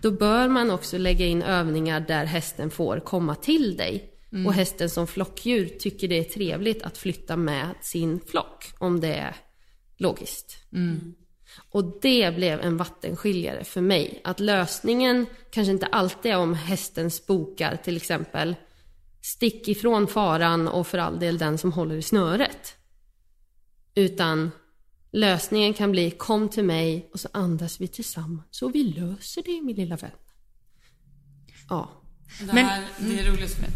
då bör man också lägga in övningar där hästen får komma till dig. Mm. Och hästen som flockdjur tycker det är trevligt att flytta med sin flock, om det är logiskt. Mm. Och det blev en vattenskiljare för mig. Att lösningen kanske inte alltid är om hästen spokar till exempel. Stick ifrån faran och för all del den som håller i snöret. Utan Lösningen kan bli kom till mig och så andas vi tillsammans och vi löser det min lilla vän. Ja. Det, här, Men, det är roligt för mig.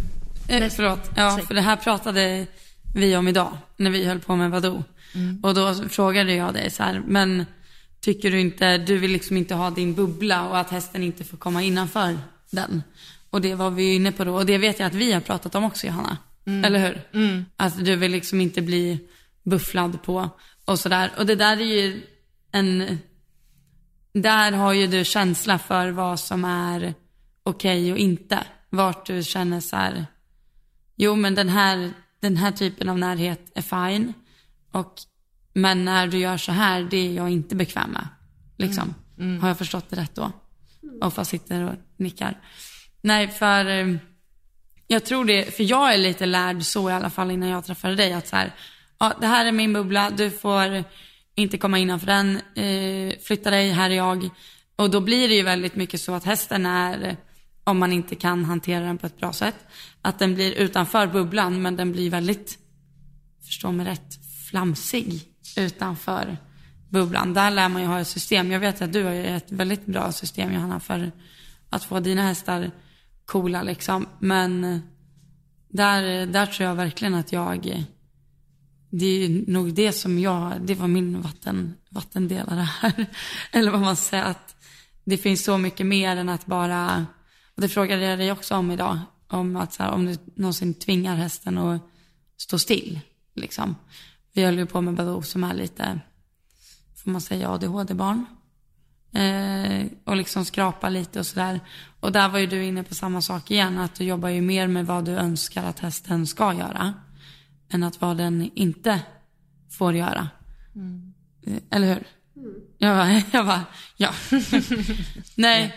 Eh, förlåt. Ja, för det här pratade vi om idag när vi höll på med Vadå. Mm. Och då frågade jag dig så här, men tycker du inte, du vill liksom inte ha din bubbla och att hästen inte får komma innanför den. Och det var vi inne på då och det vet jag att vi har pratat om också Johanna. Mm. Eller hur? Mm. Att du vill liksom inte bli bufflad på och sådär. Och det där är ju en, där har ju du känsla för vad som är okej okay och inte. Vart du känner så här, jo men den här, den här typen av närhet är fine. Och, men när du gör så här, det är jag inte bekväm med. Liksom. Mm. Mm. Har jag förstått det rätt då? Och fast sitter och nickar. Nej, för eh, jag tror det, för jag är lite lärd så i alla fall innan jag träffade dig, att så här, ja, det här är min bubbla, du får inte komma innanför den, eh, flytta dig, här är jag. Och då blir det ju väldigt mycket så att hästen är om man inte kan hantera den på ett bra sätt. Att den blir utanför bubblan men den blir väldigt, förstå mig rätt, flamsig utanför bubblan. Där lär man ju ha ett system. Jag vet att du har ju ett väldigt bra system Johanna för att få dina hästar coola liksom. Men eh, där, eh, där tror jag verkligen att jag, eh, det är nog det som jag, det var min vatten, vattendelare här. <laughs> Eller vad man säger, att det finns så mycket mer än att bara, och det frågade jag dig också om idag, om att så här, om du någonsin tvingar hästen att stå still. Liksom. Vi höll ju på med Badoo som är lite, får man säga ADHD-barn. Eh, och liksom skrapa lite och sådär. Och där var ju du inne på samma sak igen, att du jobbar ju mer med vad du önskar att hästen ska göra. Än att vad den inte får göra. Mm. Eh, eller hur? Mm. Jag bara, <laughs> jag bara ja. <laughs> Nej,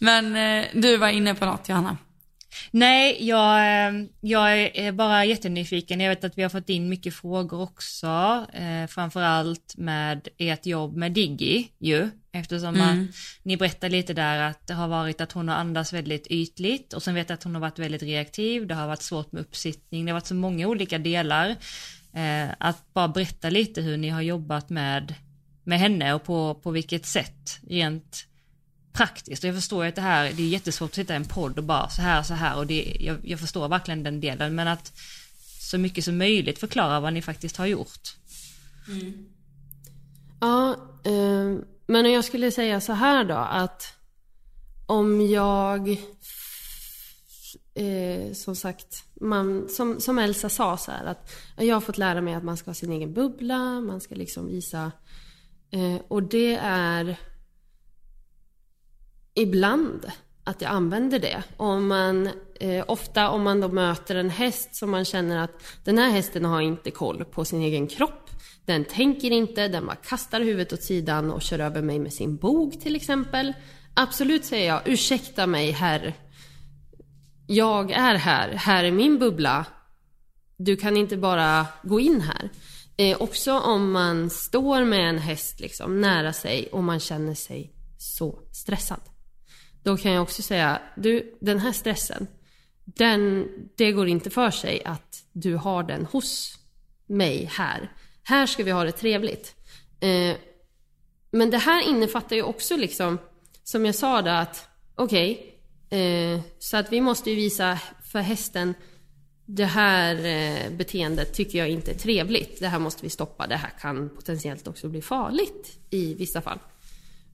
men eh, du var inne på något Johanna. Nej, jag, eh, jag är bara jättenyfiken. Jag vet att vi har fått in mycket frågor också, eh, framförallt med ert jobb med Diggi ju, eftersom mm. man, ni berättar lite där att det har varit att hon har andats väldigt ytligt och sen vet jag att hon har varit väldigt reaktiv, det har varit svårt med uppsittning, det har varit så många olika delar. Eh, att bara berätta lite hur ni har jobbat med, med henne och på, på vilket sätt rent praktiskt och jag förstår ju att det här, det är jättesvårt att sitta i en podd och bara så här, så här och det, jag, jag förstår verkligen den delen men att så mycket som möjligt förklara vad ni faktiskt har gjort. Mm. Ja, eh, men jag skulle säga så här då att om jag eh, som sagt, man, som, som Elsa sa så här att jag har fått lära mig att man ska ha sin egen bubbla, man ska liksom visa eh, och det är ibland att jag använder det. Om man, eh, ofta om man då möter en häst som man känner att den här hästen har inte koll på sin egen kropp. Den tänker inte, den bara kastar huvudet åt sidan och kör över mig med sin bog till exempel. Absolut säger jag, ursäkta mig herr. Jag är här, här är min bubbla. Du kan inte bara gå in här. Eh, också om man står med en häst liksom nära sig och man känner sig så stressad. Då kan jag också säga, du, den här stressen, den, det går inte för sig att du har den hos mig här. Här ska vi ha det trevligt. Eh, men det här innefattar ju också liksom, som jag sa då att, okej, okay, eh, så att vi måste ju visa för hästen, det här eh, beteendet tycker jag inte är trevligt. Det här måste vi stoppa. Det här kan potentiellt också bli farligt i vissa fall.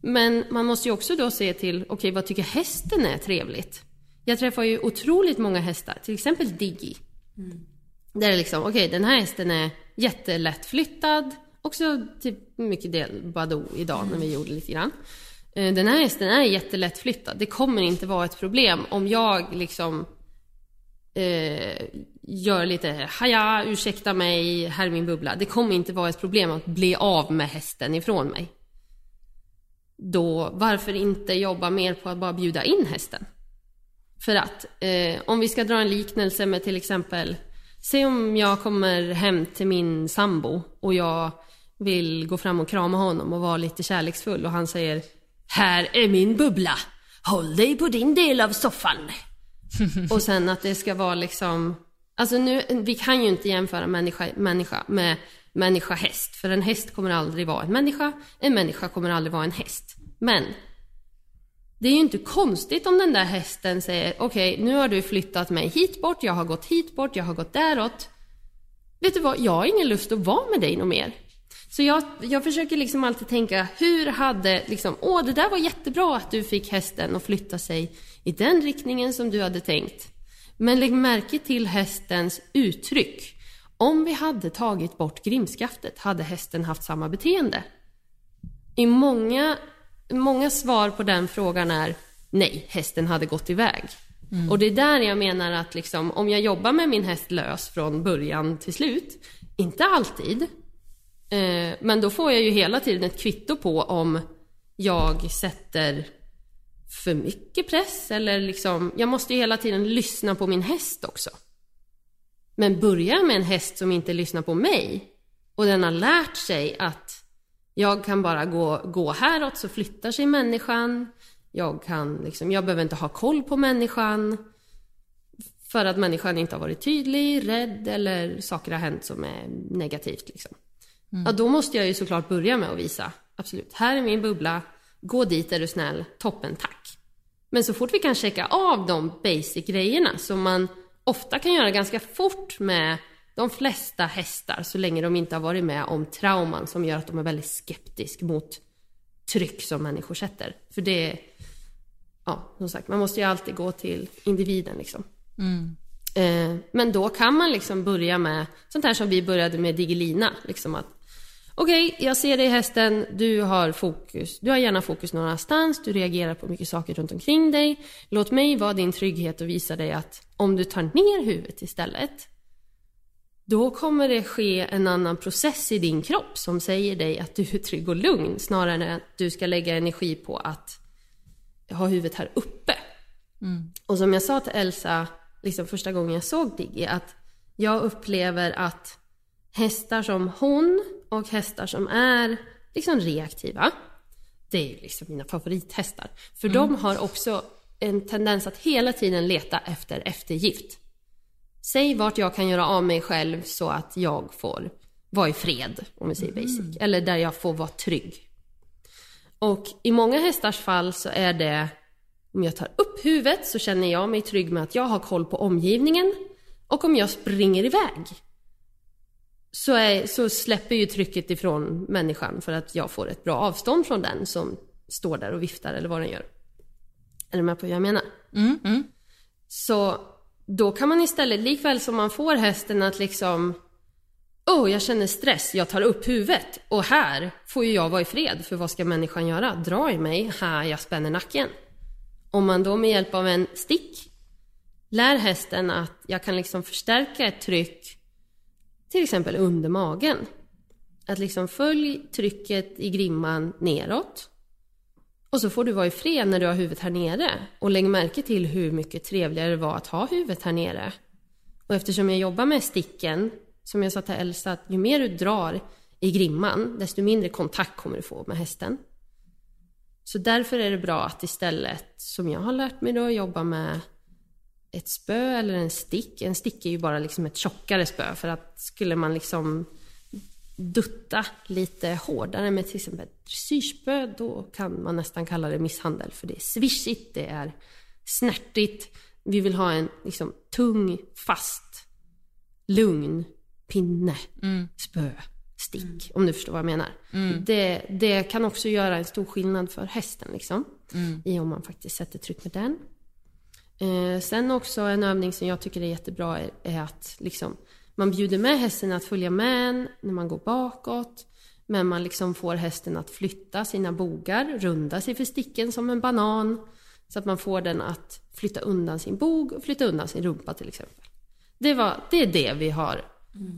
Men man måste ju också då se till, okej okay, vad tycker hästen är trevligt? Jag träffar ju otroligt många hästar, till exempel Diggy. Mm. Där är liksom, okej okay, den här hästen är jättelättflyttad. Också typ mycket del Badoo idag mm. när vi gjorde lite grann. Eh, den här hästen är jättelättflyttad. Det kommer inte vara ett problem om jag liksom eh, gör lite haja, ursäkta mig, här är min bubbla. Det kommer inte vara ett problem att bli av med hästen ifrån mig då varför inte jobba mer på att bara bjuda in hästen? För att eh, om vi ska dra en liknelse med till exempel, se om jag kommer hem till min sambo och jag vill gå fram och krama honom och vara lite kärleksfull och han säger Här är min bubbla, håll dig på din del av soffan. <laughs> och sen att det ska vara liksom, alltså nu, vi kan ju inte jämföra människa, människa med människa-häst. För en häst kommer aldrig vara en människa, en människa kommer aldrig vara en häst. Men det är ju inte konstigt om den där hästen säger okej, okay, nu har du flyttat mig hit bort, jag har gått hit bort, jag har gått däråt. Vet du vad, jag har ingen lust att vara med dig något mer. Så jag, jag försöker liksom alltid tänka, hur hade liksom, åh det där var jättebra att du fick hästen att flytta sig i den riktningen som du hade tänkt. Men lägg märke till hästens uttryck. Om vi hade tagit bort grimskaftet hade hästen haft samma beteende. I många, många svar på den frågan är nej, hästen hade gått iväg. Mm. Och det är där jag menar att liksom, om jag jobbar med min häst lös från början till slut, inte alltid, eh, men då får jag ju hela tiden ett kvitto på om jag sätter för mycket press eller liksom, jag måste ju hela tiden lyssna på min häst också. Men börjar med en häst som inte lyssnar på mig och den har lärt sig att jag kan bara gå, gå häråt så flyttar sig människan. Jag kan liksom, jag behöver inte ha koll på människan. För att människan inte har varit tydlig, rädd eller saker har hänt som är negativt liksom. Ja, då måste jag ju såklart börja med att visa, absolut, här är min bubbla, gå dit är du snäll, toppen tack. Men så fort vi kan checka av de basic grejerna som man ofta kan göra ganska fort med de flesta hästar så länge de inte har varit med om trauman som gör att de är väldigt skeptisk mot tryck som människor sätter. För det ja som sagt, man måste ju alltid gå till individen liksom. Eh, men då kan man liksom börja med sånt här som vi började med Digelina. Liksom att Okej, jag ser dig hästen, du har fokus. Du har gärna fokus någon annanstans, du reagerar på mycket saker runt omkring dig. Låt mig vara din trygghet och visa dig att om du tar ner huvudet istället, då kommer det ske en annan process i din kropp som säger dig att du är trygg och lugn snarare än att du ska lägga energi på att ha huvudet här uppe. Och som jag sa till Elsa, liksom första gången jag såg Diggy, att jag upplever att hästar som hon och hästar som är liksom reaktiva, det är ju liksom mina favorithästar. För de har också en tendens att hela tiden leta efter eftergift. Säg vart jag kan göra av mig själv så att jag får vara i fred, om vi säger basic. Eller där jag får vara trygg. Och i många hästars fall så är det om jag tar upp huvudet så känner jag mig trygg med att jag har koll på omgivningen. Och om jag springer iväg så, är, så släpper ju trycket ifrån människan för att jag får ett bra avstånd från den som står där och viftar eller vad den gör. Är du med på vad jag menar? Så då kan man istället, likväl som man får hästen att liksom Oh, jag känner stress, jag tar upp huvudet och här får ju jag vara i fred för vad ska människan göra? Dra i mig, här jag spänner nacken. Om man då med hjälp av en stick lär hästen att jag kan liksom förstärka ett tryck till exempel under magen. Att liksom följ trycket i grimman neråt. Och så får du vara i fred när du har huvudet här nere. Och lägg märke till hur mycket trevligare det var att ha huvudet här nere. Och eftersom jag jobbar med sticken, som jag sa till Elsa, att ju mer du drar i grimman, desto mindre kontakt kommer du få med hästen. Så därför är det bra att istället, som jag har lärt mig då, jobba med ett spö eller en stick. En stick är ju bara liksom ett tjockare spö för att skulle man liksom dutta lite hårdare med till exempel ett dressyrspö då kan man nästan kalla det misshandel för det är swishigt, det är snärtigt. Vi vill ha en liksom tung, fast, lugn pinne, spö, stick. Om du förstår vad jag menar. Det, det kan också göra en stor skillnad för hästen liksom. I om man faktiskt sätter tryck med den. Eh, sen också en övning som jag tycker är jättebra är, är att liksom, man bjuder med hästen att följa med när man går bakåt. Men man liksom får hästen att flytta sina bogar, runda sig för sticken som en banan. Så att man får den att flytta undan sin bog och flytta undan sin rumpa till exempel. Det, var, det är det vi har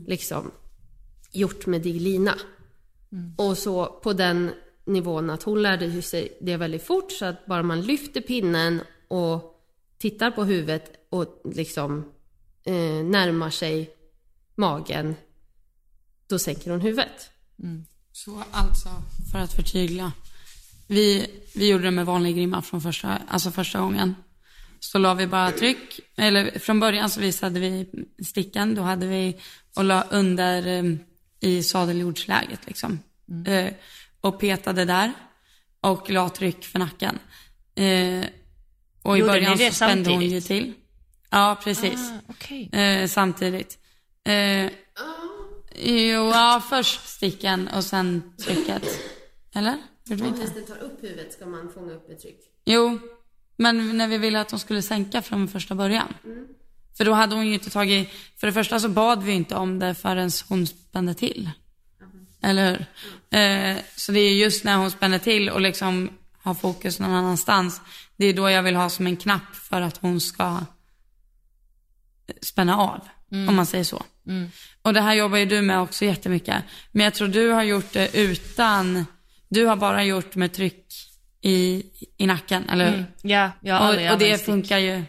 liksom gjort med Diglina. Och så på den nivån att hon lärde sig det väldigt fort så att bara man lyfter pinnen och tittar på huvudet och liksom eh, närmar sig magen, då sänker hon huvudet. Så alltså, för att förtydliga. Vi, vi gjorde det med vanlig grimma från första, alltså första gången. Så la vi bara tryck, eller från början så visade vi sticken, då hade vi och la under eh, i sadeljordsläget liksom. Eh, och petade där och la tryck för nacken. Eh, och i Gjorde början så spände hon ju till. Ja, precis. Ah. Eh, samtidigt. Eh, jo, ja, först sticken och sen trycket. Eller? Gjorde vi Om inte? hästen tar upp huvudet ska man fånga upp ett tryck. Jo, men när vi ville att de skulle sänka från första början. För då hade hon ju inte tagit, för det första så bad vi inte om det förrän hon spände till. Eller hur? Eh, så det är just när hon spänner till och liksom har fokus någon annanstans. Det är då jag vill ha som en knapp för att hon ska spänna av. Om man säger så. Och det här jobbar ju du med också jättemycket. Men jag tror du har gjort det utan, du har bara gjort med tryck i, i nacken, eller hur? Ja, jag har och, och det funkar ju.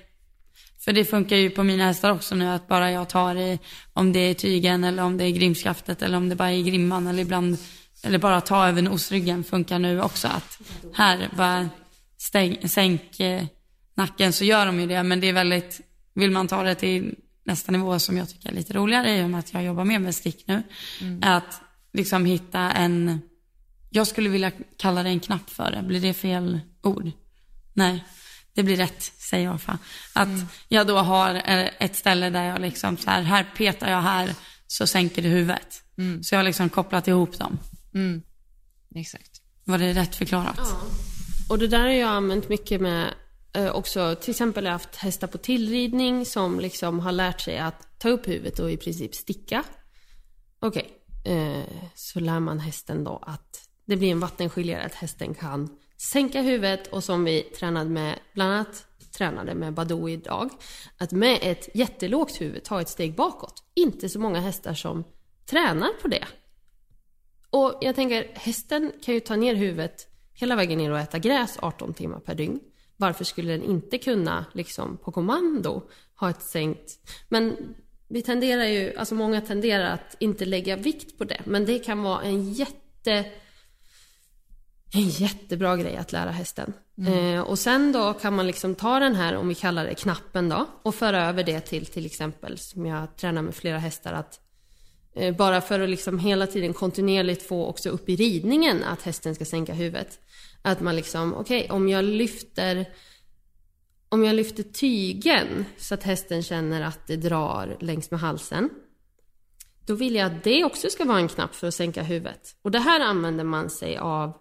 För det funkar ju på mina hästar också nu att bara jag tar i, om det är tygen eller om det är grimskaftet eller om det bara är grimman eller ibland, eller bara ta över nosryggen funkar nu också. Att här bara stäng, sänk eh, nacken så gör de ju det. Men det är väldigt, vill man ta det till nästa nivå som jag tycker är lite roligare i och med att jag jobbar mer med stick nu. Är att liksom hitta en, jag skulle vilja kalla det en knapp för det. Blir det fel ord? Nej, det blir rätt säger jag fan. Att jag då har ett ställe där jag liksom så här, här petar jag här så sänker det huvudet. Så jag har liksom kopplat ihop dem. Exakt. Var det rätt förklarat? Och det där har jag använt mycket med Eh, också, till exempel haft hästar på tillridning som liksom har lärt sig att ta upp huvudet och i princip sticka. Okej, eh, så lär man hästen då att det blir en vattenskiljare, att hästen kan sänka huvudet och som vi tränade med, bland annat tränade med Badou idag, att med ett jättelågt huvud ta ett steg bakåt. Inte så många hästar som tränar på det. Och jag tänker, hästen kan ju ta ner huvudet hela vägen ner och äta gräs 18 timmar per dygn. Varför skulle den inte kunna, liksom på kommando, ha ett sänkt... Men vi tenderar ju, alltså många tenderar att inte lägga vikt på det. Men det kan vara en jätte... En jättebra grej att lära hästen. Eh, och sen då kan man liksom ta den här, om vi kallar det knappen då, och föra över det till till exempel, som jag tränar med flera hästar, att Eh, Bara för att liksom hela tiden kontinuerligt få också upp i ridningen att hästen ska sänka huvudet. Att man liksom, okej, om jag lyfter om jag lyfter tygen så att hästen känner att det drar längs med halsen. Då vill jag att det också ska vara en knapp för att sänka huvudet. Och det här använder man sig av.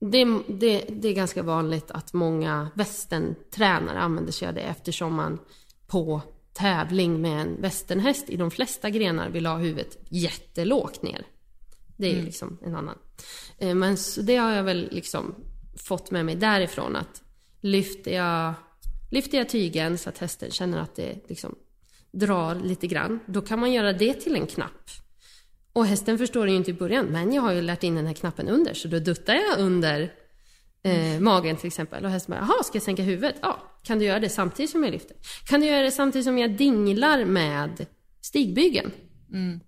Det, det, det är ganska vanligt att många västerntränare använder sig av det eftersom man på tävling med en västernhäst i de flesta grenar vill ha huvudet jättelågt ner. Det är ju liksom en annan. Eh, Men så det har jag väl liksom fått med mig därifrån att lyfter jag, lyfter jag tygen så att hästen känner att det liksom drar lite grann, då kan man göra det till en knapp. Och hästen förstår det ju inte i början, men jag har ju lärt in den här knappen under, så då duttar jag under eh, magen till exempel. Och hästen bara, jaha, ska jag sänka huvudet? Ja, kan du göra det samtidigt som jag lyfter? Kan du göra det samtidigt som jag dinglar med stigbygeln? Mm.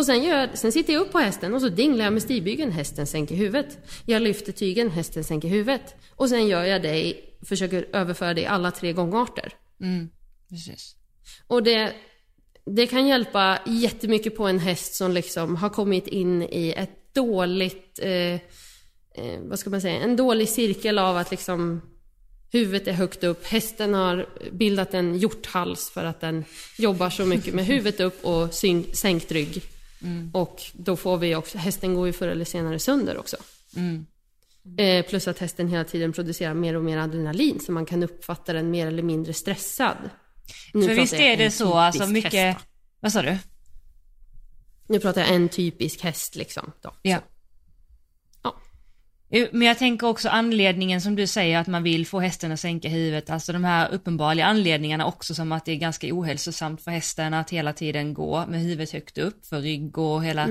Och sen, gör sen sitter jag upp på hästen och så dinglar jag med stigbygeln, hästen sänker huvudet. Jag lyfter tygen, hästen sänker huvudet. Och sen gör jag det, i- försöker överföra det i alla tre gångarter. Precis. Och det, det kan hjälpa jättemycket på en häst som liksom har kommit in i ett dåligt, eh, eh, vad ska man säga, en dålig cirkel av att liksom huvudet är högt upp, hästen har bildat en hjorthals för att den jobbar så mycket med huvudet upp och sänkt rygg. Och då får vi också, hästen går ju förr eller senare sönder också. Eh, plus att hästen hela tiden producerar mer och mer adrenalin så man kan uppfatta den mer eller mindre stressad. Nu För visst är det så, alltså mycket... häst, då. Vad sa du? Nu pratar jag en typisk häst liksom. Då. Ja. Jo, Men jag tänker också anledningen som du säger att man vill få hästen att sänka huvudet, alltså de här uppenbara anledningarna också som att det är ganska ohälsosamt för hästen att hela tiden gå med huvudet högt upp för rygg och hela,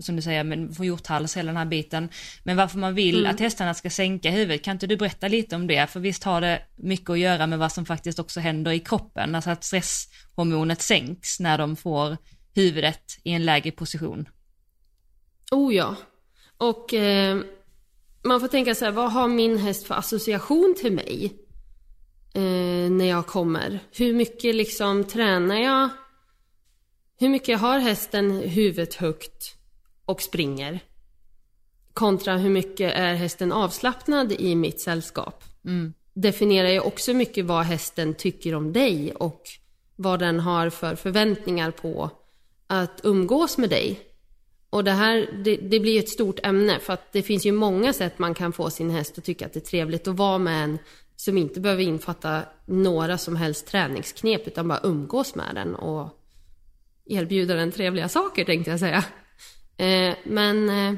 som du säger, men få hjorthals, hela den här biten. Men varför man vill att hästarna ska sänka huvudet, kan inte du berätta lite om det? För visst har det mycket att göra med vad som faktiskt också händer i kroppen, alltså att stresshormonet sänks när de får huvudet i en lägre position. Oh ja. Och eh, man får tänka så här, vad har min häst för association till mig? Eh, när jag kommer. Hur mycket liksom tränar jag? Hur mycket har hästen huvudet högt och springer? Kontra hur mycket är hästen avslappnad i mitt sällskap? Definierar ju också mycket vad hästen tycker om dig och vad den har för förväntningar på att umgås med dig. Och det här, det, det blir ju ett stort ämne för att det finns ju många sätt man kan få sin häst att tycka att det är trevligt att vara med en som inte behöver infatta några som helst träningsknep utan bara umgås med den och erbjuda den trevliga saker tänkte jag säga. Eh, men eh,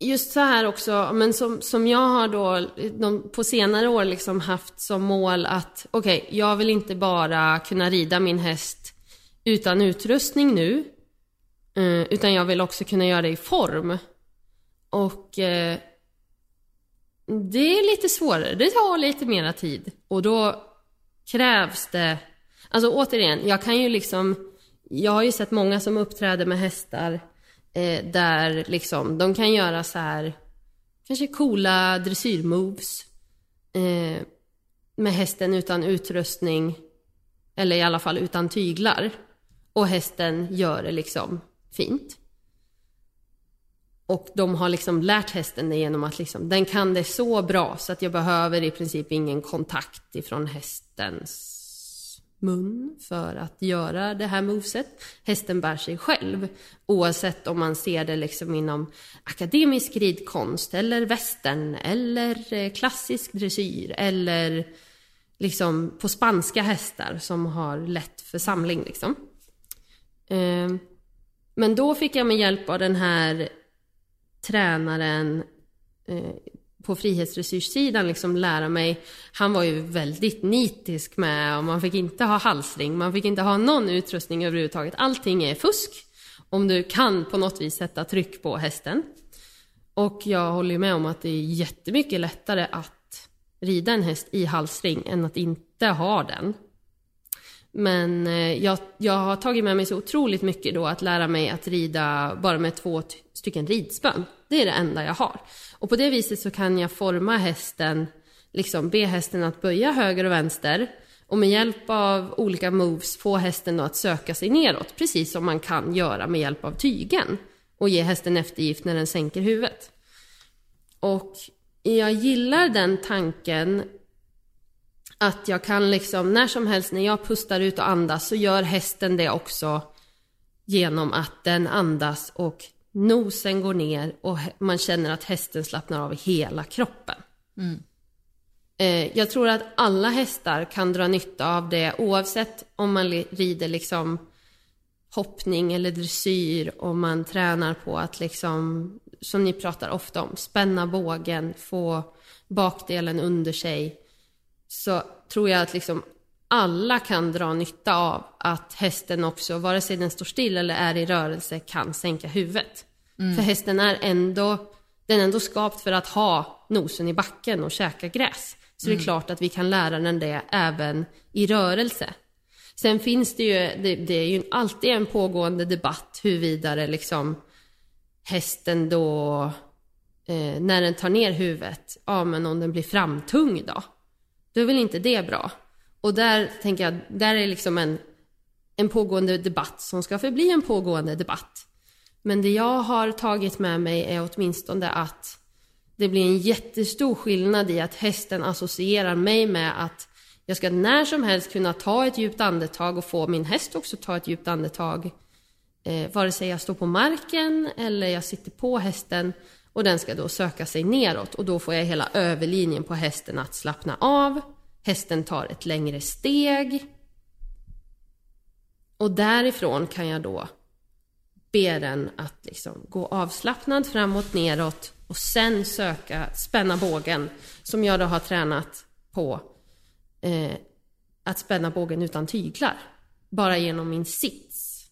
just så här också, men som, som jag har då de, på senare år liksom haft som mål att okej, jag vill inte bara kunna rida min häst utan utrustning nu, eh, utan jag vill också kunna göra det i form. Och eh, det är lite svårare, det tar lite mera tid. Och då krävs det, alltså återigen, jag kan ju liksom, jag har ju sett många som uppträder med hästar eh, där liksom, de kan göra så här kanske coola dressyrmoves eh, med hästen utan utrustning eller i alla fall utan tyglar och hästen gör det liksom fint. Och de har liksom lärt hästen det genom att liksom, den kan det så bra så att jag behöver i princip ingen kontakt ifrån hästens mun för att göra det här moveset. Hästen bär sig själv oavsett om man ser det liksom inom akademisk ridkonst eller västern eller eh, klassisk dressyr eller liksom på spanska hästar som har lätt för samling liksom. Ehm, men då fick jag med hjälp av den här tränaren eh, på frihetsresurssidan liksom lära mig. Han var ju väldigt nitisk med och man fick inte ha halsring, man fick inte ha någon utrustning överhuvudtaget. Allting är fusk om du kan på något vis sätta tryck på hästen. Och jag håller med om att det är jättemycket lättare att rida en häst i halsring än att inte ha den. Men eh, jag, jag har tagit med mig så otroligt mycket då att lära mig att rida bara med två stycken ridspön. Det är det enda jag har. Och på det viset så kan jag forma hästen, liksom be hästen att böja höger och vänster och med hjälp av olika moves få hästen då att söka sig neråt, precis som man kan göra med hjälp av tygen och ge hästen eftergift när den sänker huvudet. Och jag gillar den tanken att jag kan liksom när som helst när jag pustar ut och andas så gör hästen det också genom att den andas och nosen går ner och man känner att hästen slappnar av hela kroppen. Mm. Eh, jag tror att alla hästar kan dra nytta av det oavsett om man rider liksom hoppning eller dressyr och man tränar på att liksom, som ni pratar ofta om, spänna bågen, få bakdelen under sig. Så tror jag att liksom alla kan dra nytta av att hästen också, vare sig den står still eller är i rörelse, kan sänka huvudet. Mm. För hästen är ändå, den är ändå skapt för att ha nosen i backen och käka gräs. Så mm. det är mm. klart att vi kan lära den det även i rörelse. Sen finns det ju, det, det är ju alltid en pågående debatt huruvida det liksom hästen då, eh, när den tar ner huvudet, ja men om den blir framtung då? Då är väl inte det bra? Och där tänker jag, där är liksom en, en pågående debatt som ska förbli en pågående debatt. Men det jag har tagit med mig är åtminstone att det blir en jättestor skillnad i att hästen associerar mig med att jag ska när som helst kunna ta ett djupt andetag och få min häst också ta ett djupt andetag. Eh, vare sig jag står på marken eller jag sitter på hästen och den ska då söka sig neråt och då får jag hela överlinjen på hästen att slappna av. Hästen tar ett längre steg. Och därifrån kan jag då be den att liksom gå avslappnad framåt, neråt och sen söka, spänna bågen som jag då har tränat på eh, att spänna bågen utan tyglar. Bara genom min sits,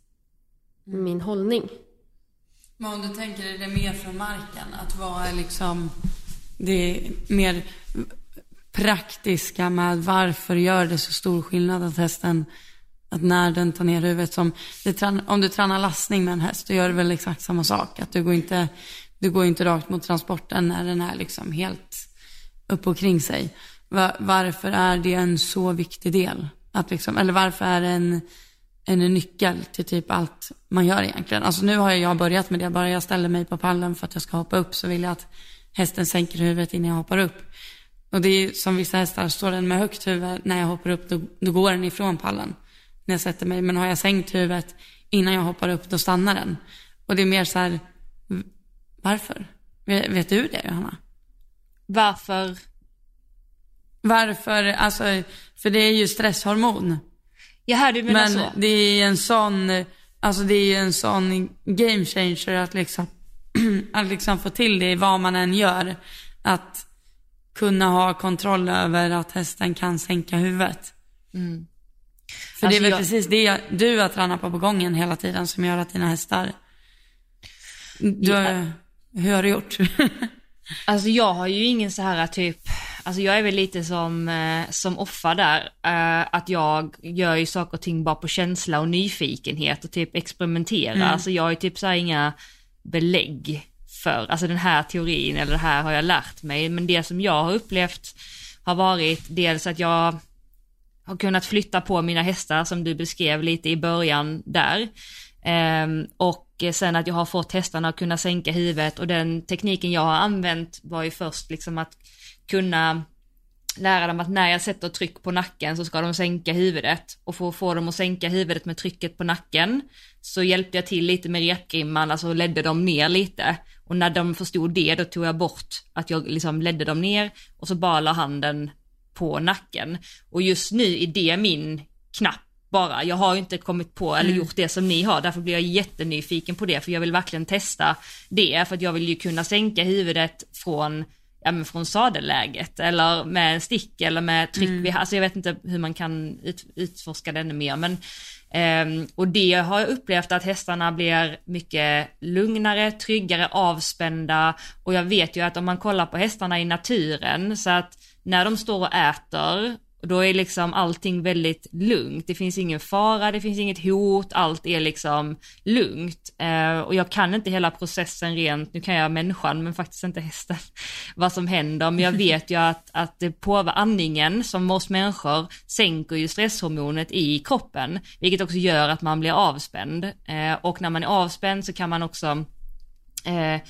min hållning. Men om du tänker dig det mer från marken, att vara liksom det mer praktiska med varför gör det så stor skillnad att hästen att när den tar ner huvudet som, om du tränar lastning med en häst, då gör du väl exakt samma sak. Att du går inte, du går inte rakt mot transporten när den är liksom helt upp och kring sig. Varför är det en så viktig del? Att liksom, eller varför är det en, en nyckel till typ allt man gör egentligen? Alltså nu har jag börjat med det, bara jag ställer mig på pallen för att jag ska hoppa upp så vill jag att hästen sänker huvudet innan jag hoppar upp. Och det är som vissa hästar, står den med högt huvud när jag hoppar upp, då, då går den ifrån pallen när jag sätter mig. Men har jag sänkt huvudet innan jag hoppar upp, då stannar den. Och det är mer så här, varför? Vet du det, Johanna? Varför? Varför, alltså, för det är ju stresshormon. Jaha, du menar Men så? Men det är en sån, alltså det är en sån game changer att liksom, <clears throat> att liksom få till det i vad man än gör. Att kunna ha kontroll över att hästen kan sänka huvudet. Mm. För alltså det är väl jag... precis det du har tränat på på gången hela tiden som gör att dina hästar... Du, ja. Hur har du gjort? <laughs> alltså jag har ju ingen så här typ, alltså jag är väl lite som, eh, som Offa där, eh, att jag gör ju saker och ting bara på känsla och nyfikenhet och typ experimentera. Mm. Alltså jag har ju typ så inga belägg för, alltså den här teorin eller det här har jag lärt mig, men det som jag har upplevt har varit dels att jag har kunnat flytta på mina hästar som du beskrev lite i början där. Ehm, och sen att jag har fått hästarna att kunna sänka huvudet och den tekniken jag har använt var ju först liksom att kunna lära dem att när jag sätter tryck på nacken så ska de sänka huvudet. Och för att få dem att sänka huvudet med trycket på nacken så hjälpte jag till lite med repgrimman, alltså ledde dem ner lite. Och när de förstod det då tog jag bort att jag liksom ledde dem ner och så bara la handen på nacken. Och just nu är det min knapp bara. Jag har inte kommit på eller gjort det som ni har, därför blir jag jättenyfiken på det för jag vill verkligen testa det. För att jag vill ju kunna sänka huvudet från ja, men från sadelläget eller med en stick eller med tryck mm. alltså jag vet inte hur man kan ut, utforska det ännu mer men eh, och det har jag upplevt att hästarna blir mycket lugnare, tryggare, avspända och jag vet ju att om man kollar på hästarna i naturen så att när de står och äter och då är liksom allting väldigt lugnt. Det finns ingen fara, det finns inget hot, allt är liksom lugnt. Eh, och jag kan inte hela processen rent, nu kan jag människan men faktiskt inte hästen, <laughs> vad som händer. Men jag vet ju att, att det påverkar andningen som hos människor sänker ju stresshormonet i kroppen, vilket också gör att man blir avspänd. Eh, och när man är avspänd så kan man också eh,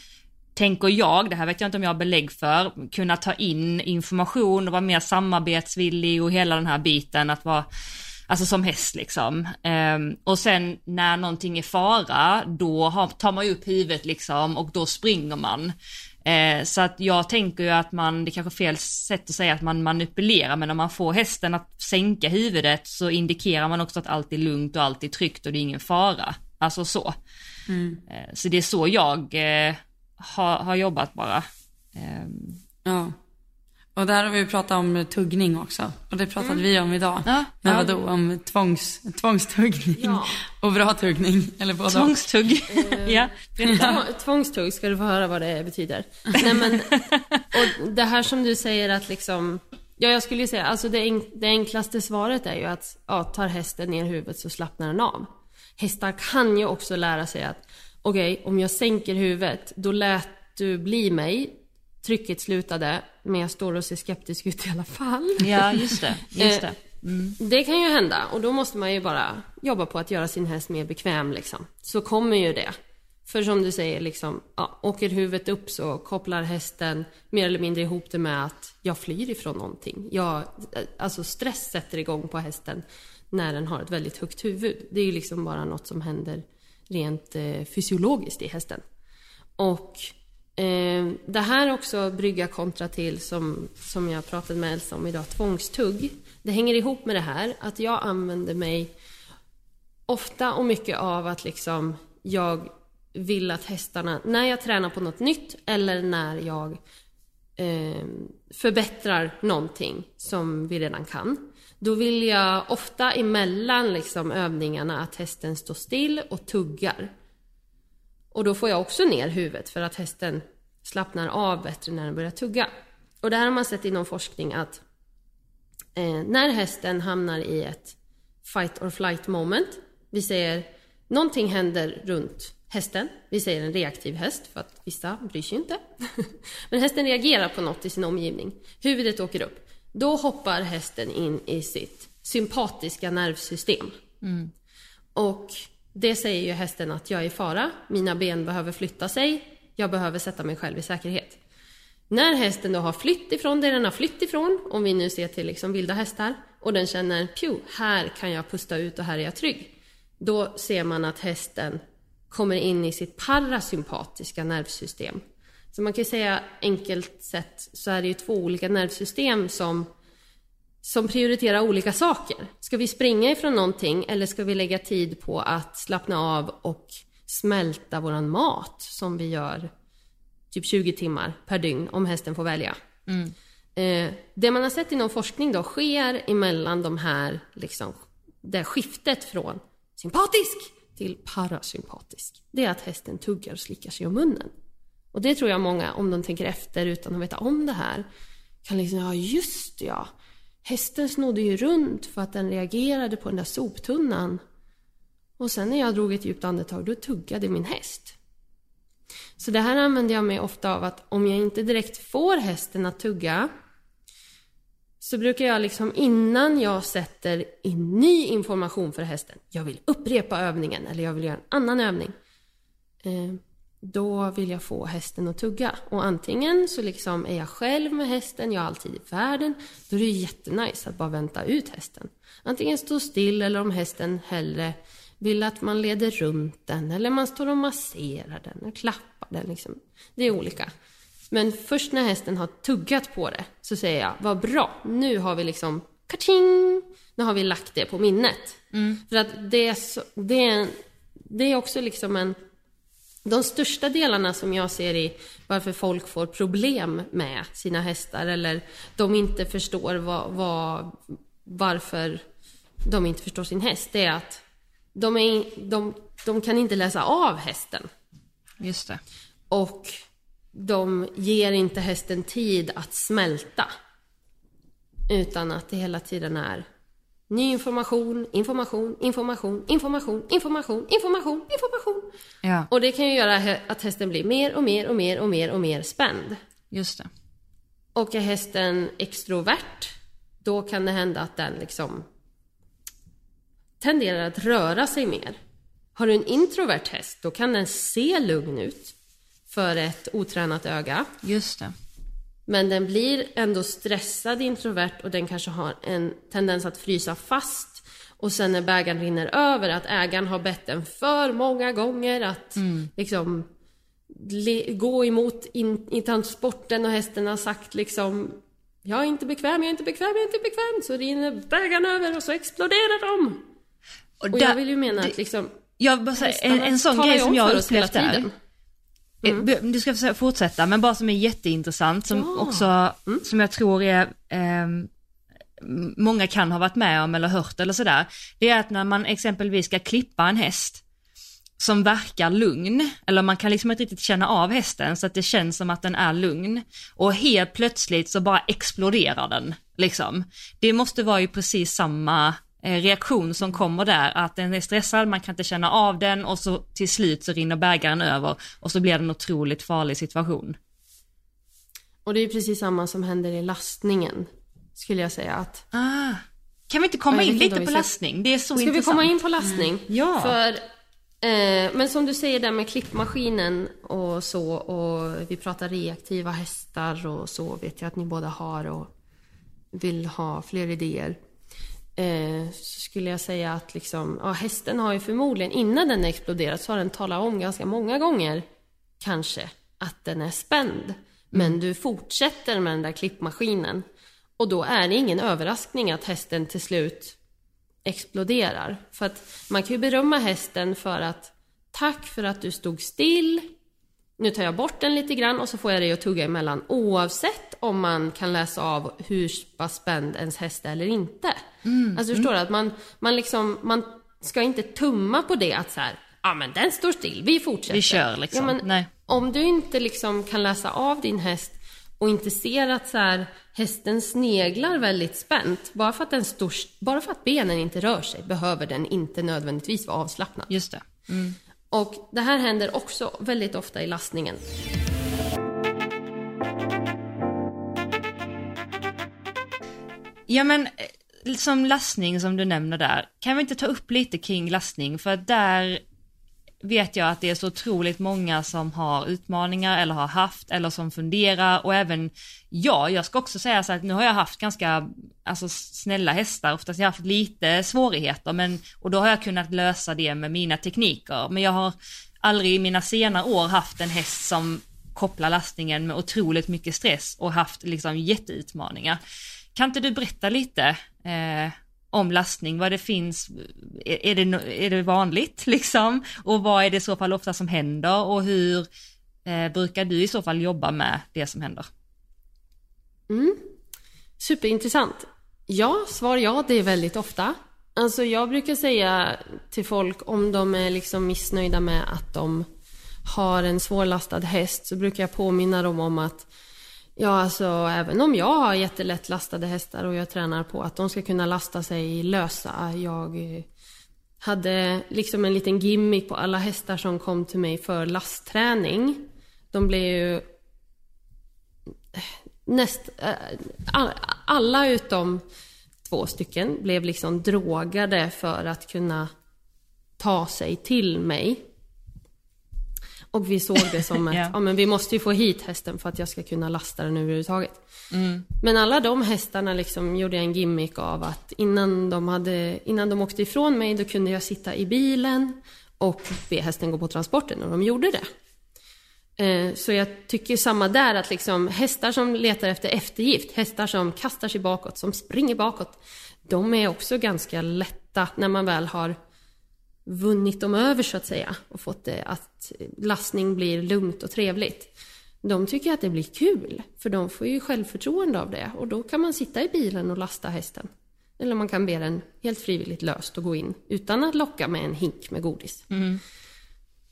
tänker jag, det här vet jag inte om jag har belägg för, kunna ta in information och vara mer samarbetsvillig och hela den här biten att vara Alltså som häst liksom. Um, och sen när någonting är fara, då har, tar man ju upp huvudet liksom och då springer man. Uh, så att jag tänker ju att man, det kanske är fel sätt att säga att man manipulerar, men om man får hästen att sänka huvudet så indikerar man också att allt är lugnt och allt är tryggt och det är ingen fara. Alltså så. Mm. Uh, så det är så jag uh, har, har jobbat bara. Um. Ja. Och där har vi pratat om tuggning också. Och det pratade mm. vi om idag. Ja, Men ja. vadå, om tvångs, tvångstuggning ja. <laughs> och bra tuggning. Eller båda. Tvångstugg. Uh, <laughs> ja. Tvångstugg, ska du få höra vad det betyder. <laughs> Nej, men, och det här som du säger att liksom, ja jag skulle ju säga, alltså det, enk, det enklaste svaret är ju att, ja, tar hästen ner huvudet så slappnar den av. Hästar kan ju också lära sig att okej, okay, om jag sänker huvudet, då lät du bli mig. Trycket slutade, men jag står och ser skeptisk ut i alla fall. Ja, just det. <laughs> Just det. Mm. Det kan ju hända och då måste man ju bara jobba på att göra sin häst mer bekväm liksom. Så kommer ju det. För som du säger, liksom, ja, åker huvudet upp så kopplar hästen mer eller mindre ihop det med att jag flyr ifrån någonting. Jag, alltså stress sätter igång på hästen när den har ett väldigt högt huvud. Det är ju liksom bara något som händer rent eh, fysiologiskt i hästen. Och eh, det här också brygga kontra till som, som jag pratade med Elsa om idag, tvångstugg. Det hänger ihop med det här att jag använder mig ofta och mycket av att liksom jag vill att hästarna, när jag tränar på något nytt eller när jag eh, förbättrar någonting som vi redan kan då vill jag ofta emellan liksom övningarna att hästen står still och tuggar. Och då får jag också ner huvudet för att hästen slappnar av bättre när den börjar tugga. Och det här har man sett inom forskning att eh, när hästen hamnar i ett fight or flight moment, vi säger någonting händer runt hästen, vi säger en reaktiv häst för att vissa bryr sig inte. <laughs> Men hästen reagerar på något i sin omgivning. Huvudet åker upp. Då hoppar hästen in i sitt sympatiska nervsystem. Mm. Och det säger ju hästen att jag är i fara, mina ben behöver flytta sig, jag behöver sätta mig själv i säkerhet. När hästen då har flytt ifrån det den har flytt ifrån, om vi nu ser till liksom vilda hästar, och den känner pju, här kan jag pusta ut och här är jag trygg. Då ser man att hästen kommer in i sitt parasympatiska nervsystem. Så man kan säga enkelt sett så är det ju två olika nervsystem som, som prioriterar olika saker. Ska vi springa ifrån någonting eller ska vi lägga tid på att slappna av och smälta våran mat som vi gör typ 20 timmar per dygn om hästen får välja. Mm. Eh, det man har sett inom forskning då sker emellan de här, liksom, det skiftet från sympatisk till parasympatisk. Det är att hästen tuggar och slickar sig om munnen. Och det tror jag många, om de tänker efter utan att veta om det här, kan liksom, ja just ja. Hästen snodde ju runt för att den reagerade på den där soptunnan. Och sen när jag drog ett djupt andetag, då tuggade min häst. Så det här använder jag mig ofta av att om jag inte direkt får hästen att tugga så brukar jag liksom innan jag sätter in ny information för hästen, jag vill upprepa övningen eller jag vill göra en annan övning. Eh, då vill jag få hästen att tugga. Och antingen så liksom är jag själv med hästen, jag är alltid i färden. Då är det jättenice att bara vänta ut hästen. Antingen stå still eller om hästen hellre vill att man leder runt den eller man står och masserar den och klappar den. Liksom. Det är olika. Men först när hästen har tuggat på det så säger jag, vad bra, nu har vi liksom kaching, nu har vi lagt det på minnet. Mm. För att det är, så, det, är, det är också liksom en de största delarna som jag ser i varför folk får problem med sina hästar eller de inte förstår vad, vad, varför de inte förstår sin häst, det är att de, är, de, de kan inte läsa av hästen. Just det. Och de ger inte hästen tid att smälta. Utan att det hela tiden är Ny information, information, information, information, information, information, information. Ja. Och det kan ju göra att hästen blir mer och mer och mer och mer och mer spänd. Just det. Och är hästen extrovert, då kan det hända att den liksom tenderar att röra sig mer. Har du en introvert häst, då kan den se lugn ut för ett otränat öga. Just det. Men den blir ändå stressad introvert och den kanske har en tendens att frysa fast. Och sen när bägaren rinner över, att ägaren har bett den för många gånger att mm. liksom gå emot in, i transporten och hästen har sagt liksom Jag är inte bekväm, jag är inte bekväm, jag är inte bekväm. Så rinner bägaren över och så exploderar de. Och, och där, jag vill ju mena att liksom jag bara säga, en, en sån grej som jag upplevt där. Mm. Du ska fortsätta, men bara som är jätteintressant, som ja. också, mm. som jag tror är, eh, många kan ha varit med om eller hört eller sådär. Det är att när man exempelvis ska klippa en häst som verkar lugn, eller man kan liksom inte riktigt känna av hästen så att det känns som att den är lugn. Och helt plötsligt så bara exploderar den, liksom. Det måste vara ju precis samma Eh, reaktion som kommer där, att den är stressad, man kan inte känna av den och så till slut så rinner bägaren över och så blir det en otroligt farlig situation. Och det är precis samma som händer i lastningen, skulle jag säga att... Ah. Kan vi inte komma in lite på lastning? Det är så Ska intressant. Ska vi komma in på lastning? Mm. Ja. För, eh, men som du säger där med klippmaskinen och så, och vi pratar reaktiva hästar och så, vet jag att ni båda har och vill ha fler idéer eh, så skulle jag säga att liksom, ja, hästen har ju förmodligen, innan den exploderat, så har den talat om ganska många gånger, kanske, att den är spänd. Men mm. du fortsätter med den där klippmaskinen. Och då är det ingen överraskning att hästen till slut exploderar. För att man kan ju berömma hästen för att Tack för att du stod still. Nu tar jag bort den lite grann och så får jag dig att tugga emellan oavsett om man kan läsa av hur pass spänd ens häst är eller inte. Mm. Alltså förstår du? Att man, man liksom, man ska inte tumma på det att så här, ja ah, men den står still, vi fortsätter. Vi kör liksom. Ja, men. Om du inte liksom kan läsa av din häst och inte ser att så här, hästen sneglar väldigt spänt, bara för, att den står, bara för att benen inte rör sig behöver den inte nödvändigtvis vara avslappnad. Just det. Mm. Och det här händer också väldigt ofta i lastningen. Ja men som lastning som du nämner där, kan vi inte ta upp lite kring lastning? För där vet jag att det är så otroligt många som har utmaningar eller har haft eller som funderar. Och även jag, jag ska också säga så att nu har jag haft ganska alltså, snälla hästar, oftast har jag haft lite svårigheter men och då har jag kunnat lösa det med mina tekniker. Men jag har aldrig i mina senare år haft en häst som kopplar lastningen med otroligt mycket stress och haft liksom jätteutmaningar. Kan inte du berätta lite eh, om lastning, vad det finns, är det, är det vanligt <laughs> liksom? Och vad är det i så fall ofta som händer och hur eh, brukar du i så fall jobba med det som händer? Mm. Superintressant. Ja, svar ja, det är väldigt ofta. Alltså jag brukar säga till folk om de är liksom missnöjda med att de har en svårlastad häst så brukar jag påminna dem om att Ja, alltså även om jag har jättelätt lastade hästar och jag tränar på att de ska kunna lasta sig lösa. Jag eh, hade liksom en liten gimmick på alla hästar som kom till mig för lastträning. De blev ju eh, näst, eh, alla utom två stycken blev liksom drogade för att kunna ta sig till mig. Och vi såg det som <laughs> att Ja. ja, men vi måste ju få hit hästen för att jag ska kunna lasta den överhuvudtaget. Men alla de hästarna liksom gjorde jag en gimmick av att innan de, hade, innan de åkte ifrån mig då kunde jag sitta i bilen och be hästen gå på transporten och de gjorde det. Eh, Så jag tycker samma där att liksom hästar som letar efter eftergift, hästar som kastar sig bakåt, som springer bakåt, de är också ganska lätta när man väl har vunnit dem över så att säga och fått det att lastning blir lugnt och trevligt. De tycker att det blir kul, för de får ju självförtroende av det och då kan man sitta i bilen och lasta hästen. Eller man kan be den helt frivilligt löst och gå in utan att locka med en hink med godis.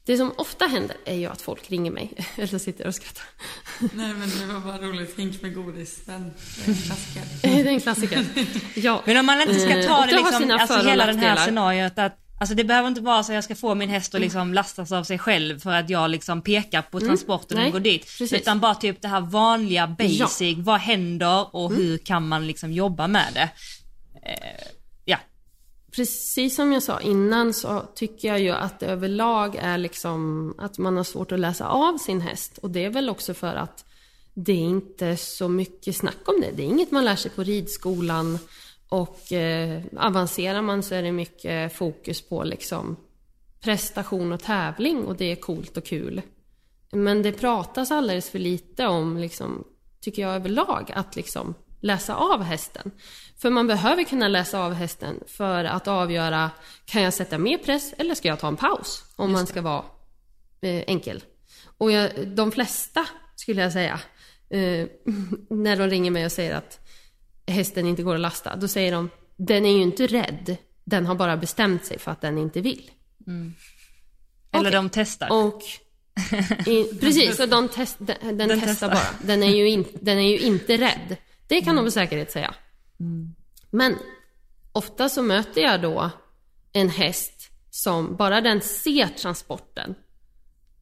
Det som ofta händer är ju att folk ringer mig, <laughs> eller sitter och skrattar. Nej men det var bara roligt. Hink med godis. Den det är en klassiker. <laughs> det är en klassiker. Ja. Men om man inte ska Eh, ta och det liksom, alltså hela den här scenariot att Alltså det behöver inte vara så att jag ska få min häst att liksom lastas av sig själv för att jag liksom pekar på transporten Mm. Och går dit. precis. Utan bara typ det här vanliga basic, vad händer och Mm. hur kan man liksom jobba med det? Eh, ja. Precis som jag sa innan så tycker jag ju att det överlag är liksom att man har svårt att läsa av sin häst. Och det är väl också för att det är inte så mycket snack om det. Det är inget man lär sig på ridskolan. Och eh, avancerar man så är det mycket fokus på liksom prestation och tävling och det är coolt och kul. Men det pratas alldeles för lite om, liksom, tycker jag överlag, att liksom läsa av hästen. För man behöver kunna läsa av hästen för att avgöra, kan jag sätta mer press eller ska jag ta en paus? Om man ska vara eh, enkel. Och jag, de flesta, skulle jag säga, eh, <laughs> när de ringer mig och säger att hästen inte går att lasta, då säger de, den är ju inte rädd, den har bara bestämt sig för att den inte vill. Eller Okej. de testar. Och i, <laughs> precis, och de test, den, den, Den testar testar. bara. Den är, ju in, den är ju inte rädd. Det kan de med säkerhet säga. Men ofta så möter jag då en häst som, bara den ser transporten,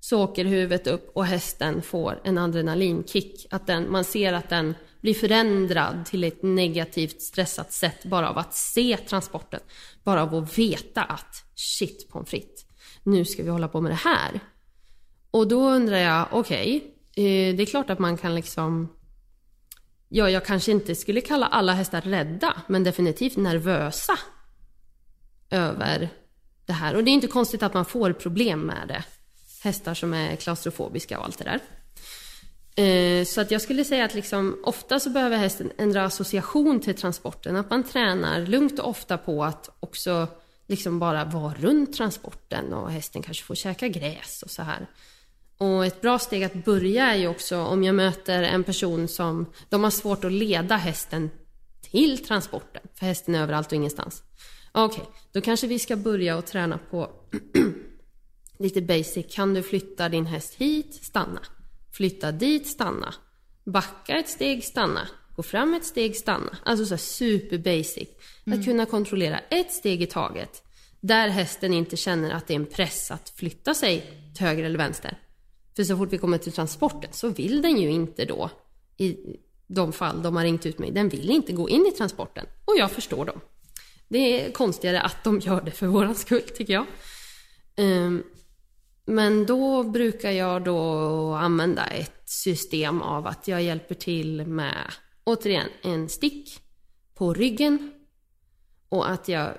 så åker huvudet upp och hästen får en adrenalinkick. Att den, man ser att den blir förändrad till ett negativt stressat sätt bara av att se transporten. Bara av att veta att shit pommes frites, nu ska vi hålla på med det här. Och då undrar jag, okej, eh, det är klart att man kan liksom Ja, jag kanske inte skulle kalla alla hästar rädda, men definitivt nervösa över det här. Och det är inte konstigt att man får problem med det. Hästar som är klaustrofobiska och allt det där. Eh, Så att jag skulle säga att liksom, ofta så behöver hästen ändra association till transporten. Att man tränar lugnt och ofta på att också liksom bara vara runt transporten och hästen kanske får käka gräs och så här. Och ett bra steg att börja är ju också om jag möter en person som de har svårt att leda hästen till transporten, för hästen är överallt och ingenstans. Okej, då kanske vi ska börja och träna på <clears throat> lite basic. Kan du flytta din häst hit? Stanna. Flytta dit? Stanna. Backa ett steg? Stanna. Gå fram ett steg? Stanna. Alltså så här super basic. Att kunna kontrollera ett steg i taget. Där hästen inte känner att det är en press att flytta sig till höger eller vänster. För så fort vi kommer till transporten så vill den ju inte då, i de fall de har ringt ut mig, den vill inte gå in i transporten. Och jag förstår dem. Det är konstigare att de gör det för våran skull, tycker jag. Ehm, men då brukar jag då använda ett system av att jag hjälper till med, återigen, en stick på ryggen och att jag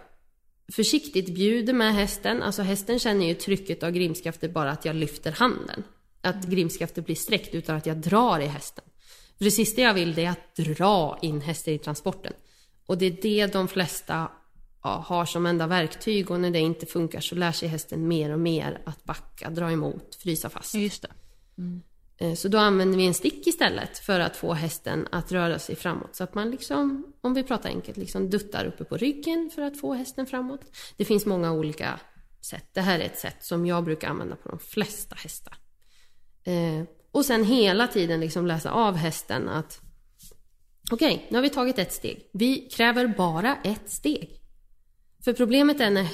försiktigt bjuder med hästen. Alltså hästen känner ju trycket av grimskaftet bara att jag lyfter handen. Att grimskaftet blir sträckt utan att jag drar i hästen. För det sista jag vill det är att dra in hästen i transporten. Och det är det de flesta ja, har som enda verktyg och när det inte funkar så lär sig hästen mer och mer att backa, dra emot, frysa fast. Just det. Eh, Så då använder vi en stick istället för att få hästen att röra sig framåt. Så att man liksom, om vi pratar enkelt, liksom duttar uppe på ryggen för att få hästen framåt. Det finns många olika sätt. Det här är ett sätt som jag brukar använda på de flesta hästar. Eh, och sen hela tiden liksom läsa av hästen att okej, nu har vi tagit ett steg. Vi kräver bara ett steg. För problemet är när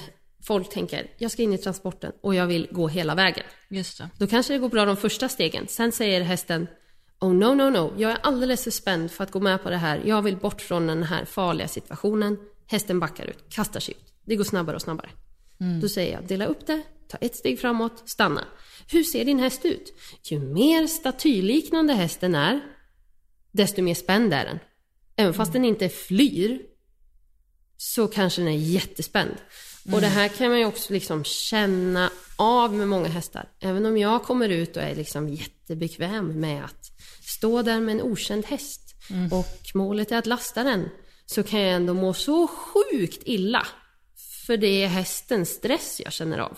folk tänker, jag ska in i transporten och jag vill gå hela vägen. Just det. Då kanske det går bra de första stegen. Sen säger hästen, oh no, no, no, jag är alldeles för spänd för att gå med på det här. Jag vill bort från den här farliga situationen. Hästen backar ut, kastar sig ut. Det går snabbare och snabbare. Då säger jag, dela upp det, ta ett steg framåt, stanna. Hur ser din häst ut? Ju mer statyliknande hästen är, desto mer spänd är den. Även fast den inte flyr, så kanske den är jättespänd. Och det här kan man ju också liksom känna av med många hästar. Även om jag kommer ut och är liksom jättebekväm med att stå där med en okänd häst och målet är att lasta den, så kan jag ändå må så sjukt illa. För det är hästens stress jag känner av.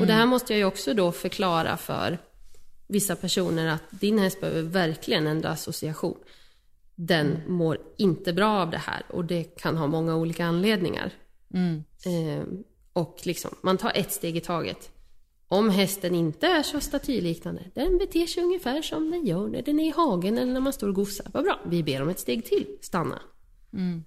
Och det här måste jag ju också då förklara för vissa personer att din häst behöver verkligen ändra association. Den mår inte bra av det här och det kan ha många olika anledningar. Eh, och liksom, man tar ett steg i taget. Om hästen inte är så statyliknande, den beter sig ungefär som den gör när den är i hagen eller när man står och gosar. Vad bra, vi ber om ett steg till, stanna.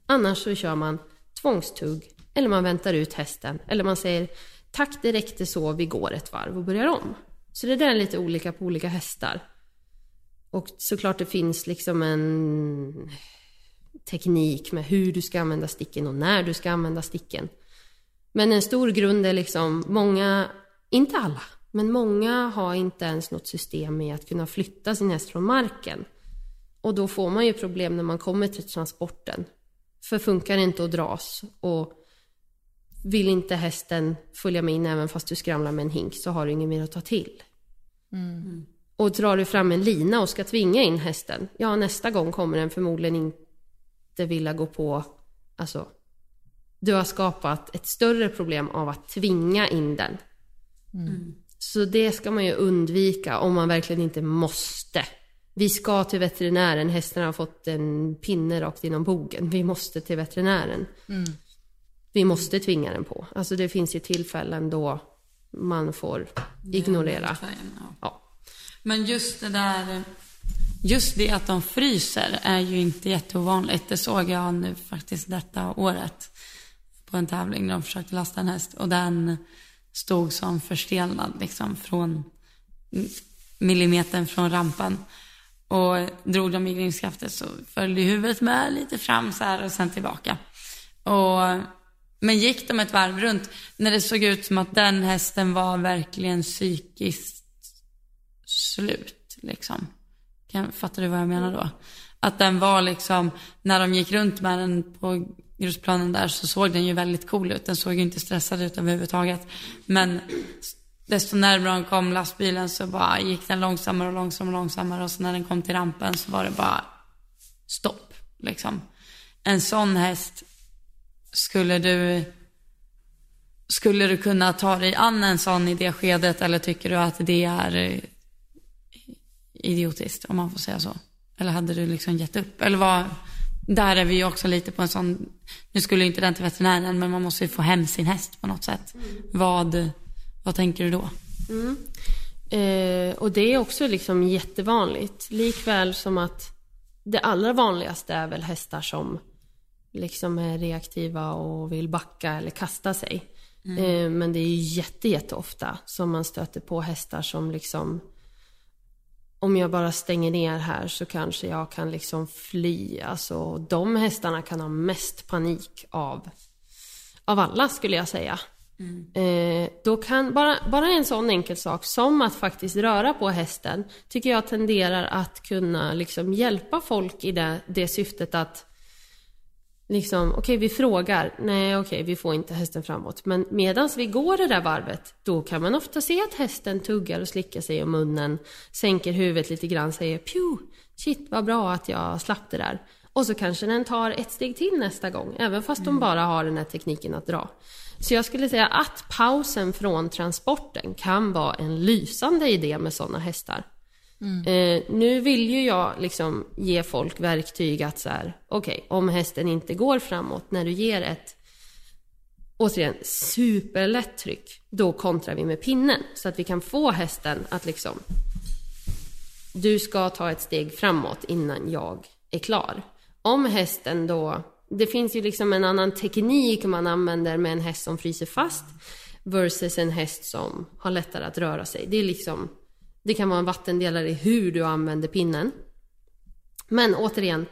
Annars så kör man tvångstugg, eller man väntar ut hästen, eller man säger tack det räckte så, vi går ett varv och börjar om. Så det där är lite olika på olika hästar. Och såklart det finns liksom en teknik med hur du ska använda sticken och när du ska använda sticken. Men en stor grund är liksom, många, inte alla, men många har inte ens något system med att kunna flytta sin häst från marken. Och då får man ju problem när man kommer till transporten. För funkar det inte att dras och vill inte hästen följa med in även fast du skramlar med en hink så har du inget mer att ta till. Och drar du fram en lina och ska tvinga in hästen, ja nästa gång kommer den förmodligen inte vilja gå på, alltså du har skapat ett större problem av att tvinga in den. Så det ska man ju undvika om man verkligen inte måste. Vi ska till veterinären, hästen har fått en pinne rakt inom bogen. Vi måste till veterinären. Vi måste tvinga den på. Alltså det finns ju tillfällen då man får ignorera. Ja. Men just det där, just det att de fryser är ju inte jätteovanligt. Det såg jag nu faktiskt detta året på en tävling där de försökte lasta en häst och den stod som förstelnad liksom från millimetern från rampen. Och drog de i grimskaftet så följde huvudet med lite fram så här och sen tillbaka. Och, men gick de ett varv runt när det såg ut som att den hästen var verkligen psykiskt slut liksom. Kan, fattar du vad jag menar då? Att den var liksom, när de gick runt med den på grusplanen där så såg den ju väldigt cool ut. Den såg ju inte stressad ut överhuvudtaget. Men desto närmare de kom lastbilen så bara gick den långsammare och långsammare och långsammare. Och så när den kom till rampen så var det bara stopp liksom. En sån häst skulle du skulle du kunna ta dig an en sån i det skedet eller tycker du att det är idiotiskt om man får säga så? Eller hade du liksom gett upp? Eller vad, där är vi ju också lite på en sån, nu skulle ju inte den till veterinären men man måste ju få hem sin häst på något sätt. Vad, vad tänker du då? Eh, och det är också liksom jättevanligt. Likväl som att det allra vanligaste är väl hästar som liksom är reaktiva och vill backa eller kasta sig. Eh, men det är ju jätte, jätteofta som man stöter på hästar som liksom om jag bara stänger ner här så kanske jag kan liksom fly. Alltså de hästarna kan ha mest panik av, av alla skulle jag säga. Eh, då kan bara, bara en sån enkel sak som att faktiskt röra på hästen tycker jag tenderar att kunna liksom hjälpa folk i det, det syftet att liksom, okej vi frågar, nej okej vi får inte hästen framåt. Men medan vi går det där varvet, då kan man ofta se att hästen tuggar och slickar sig om munnen, sänker huvudet lite grann, säger pju, shit vad bra att jag slapp det där. Och så kanske den tar ett steg till nästa gång, även fast de bara har den här tekniken att dra. Så jag skulle säga att pausen från transporten kan vara en lysande idé med sådana hästar. Mm. Eh, nu vill ju jag liksom ge folk verktyg att så här, okej, om hästen inte går framåt när du ger ett återigen superlätt tryck, då kontrar vi med pinnen så att vi kan få hästen att liksom du ska ta ett steg framåt innan jag är klar. Om hästen då det finns ju liksom en annan teknik man använder med en häst som fryser fast versus en häst som har lättare att röra sig. Det är liksom, det kan vara en vattendelare i hur du använder pinnen. Men återigen,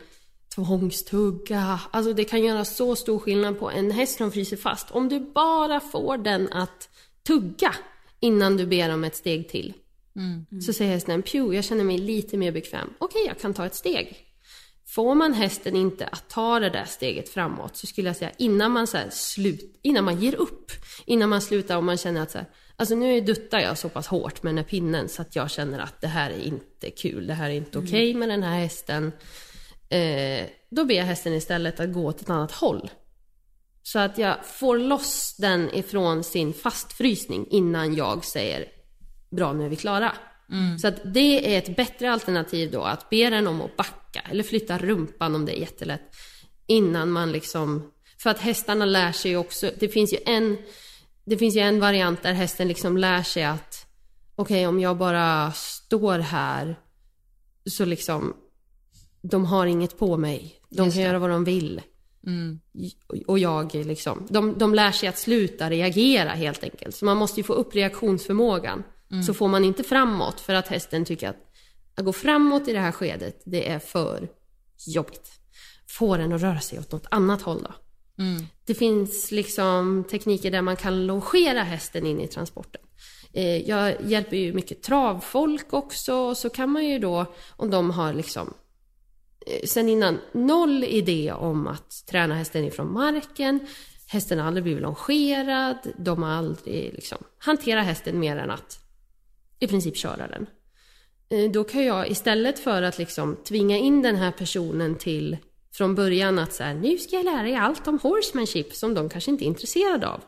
tvångstugga. Alltså det kan göra så stor skillnad på en häst som fryser fast. Om du bara får den att tugga innan du ber om ett steg till. Mm. Så säger hästen, pju, jag känner mig lite mer bekväm. Okej, jag kan ta ett steg. Får man hästen inte att ta det där steget framåt så skulle jag säga innan man så slut, innan man ger upp, innan man slutar och man känner att så här, alltså nu duttar jag så pass hårt med den här pinnen så att jag känner att det här är inte kul, det här är inte okej okay med den här hästen. Eh, då ber jag hästen istället att gå åt ett annat håll. Så att jag får loss den ifrån sin fastfrysning innan jag säger bra nu är vi klara. Mm. Så att det är ett bättre alternativ då att be den om att backa eller flytta rumpan om det är jättelätt. Innan man liksom, för att hästarna lär sig också, det finns ju en, det finns ju en variant där hästen liksom lär sig att okej okay, om jag bara står här så liksom de har inget på mig. De kan göra vad de vill. Mm. Och jag liksom, de, de lär sig att sluta reagera helt enkelt. Så man måste ju få upp reaktionsförmågan. Mm. Så får man inte framåt för att hästen tycker att att gå framåt i det här skedet, det är för jobbigt. Få den att röra sig åt något annat håll då. Mm. Det finns liksom tekniker där man kan longera hästen in i transporten. Eh, jag hjälper ju mycket travfolk också, och så kan man ju då, om de har liksom eh, sen innan noll idé om att träna hästen ifrån marken. Hästen har aldrig blivit longerad. De har aldrig liksom hanterat hästen mer än att i princip köra den. Eh, då kan jag istället för att liksom tvinga in den här personen till från början att så här, nu ska jag lära dig allt om horsemanship som de kanske inte är intresserade av.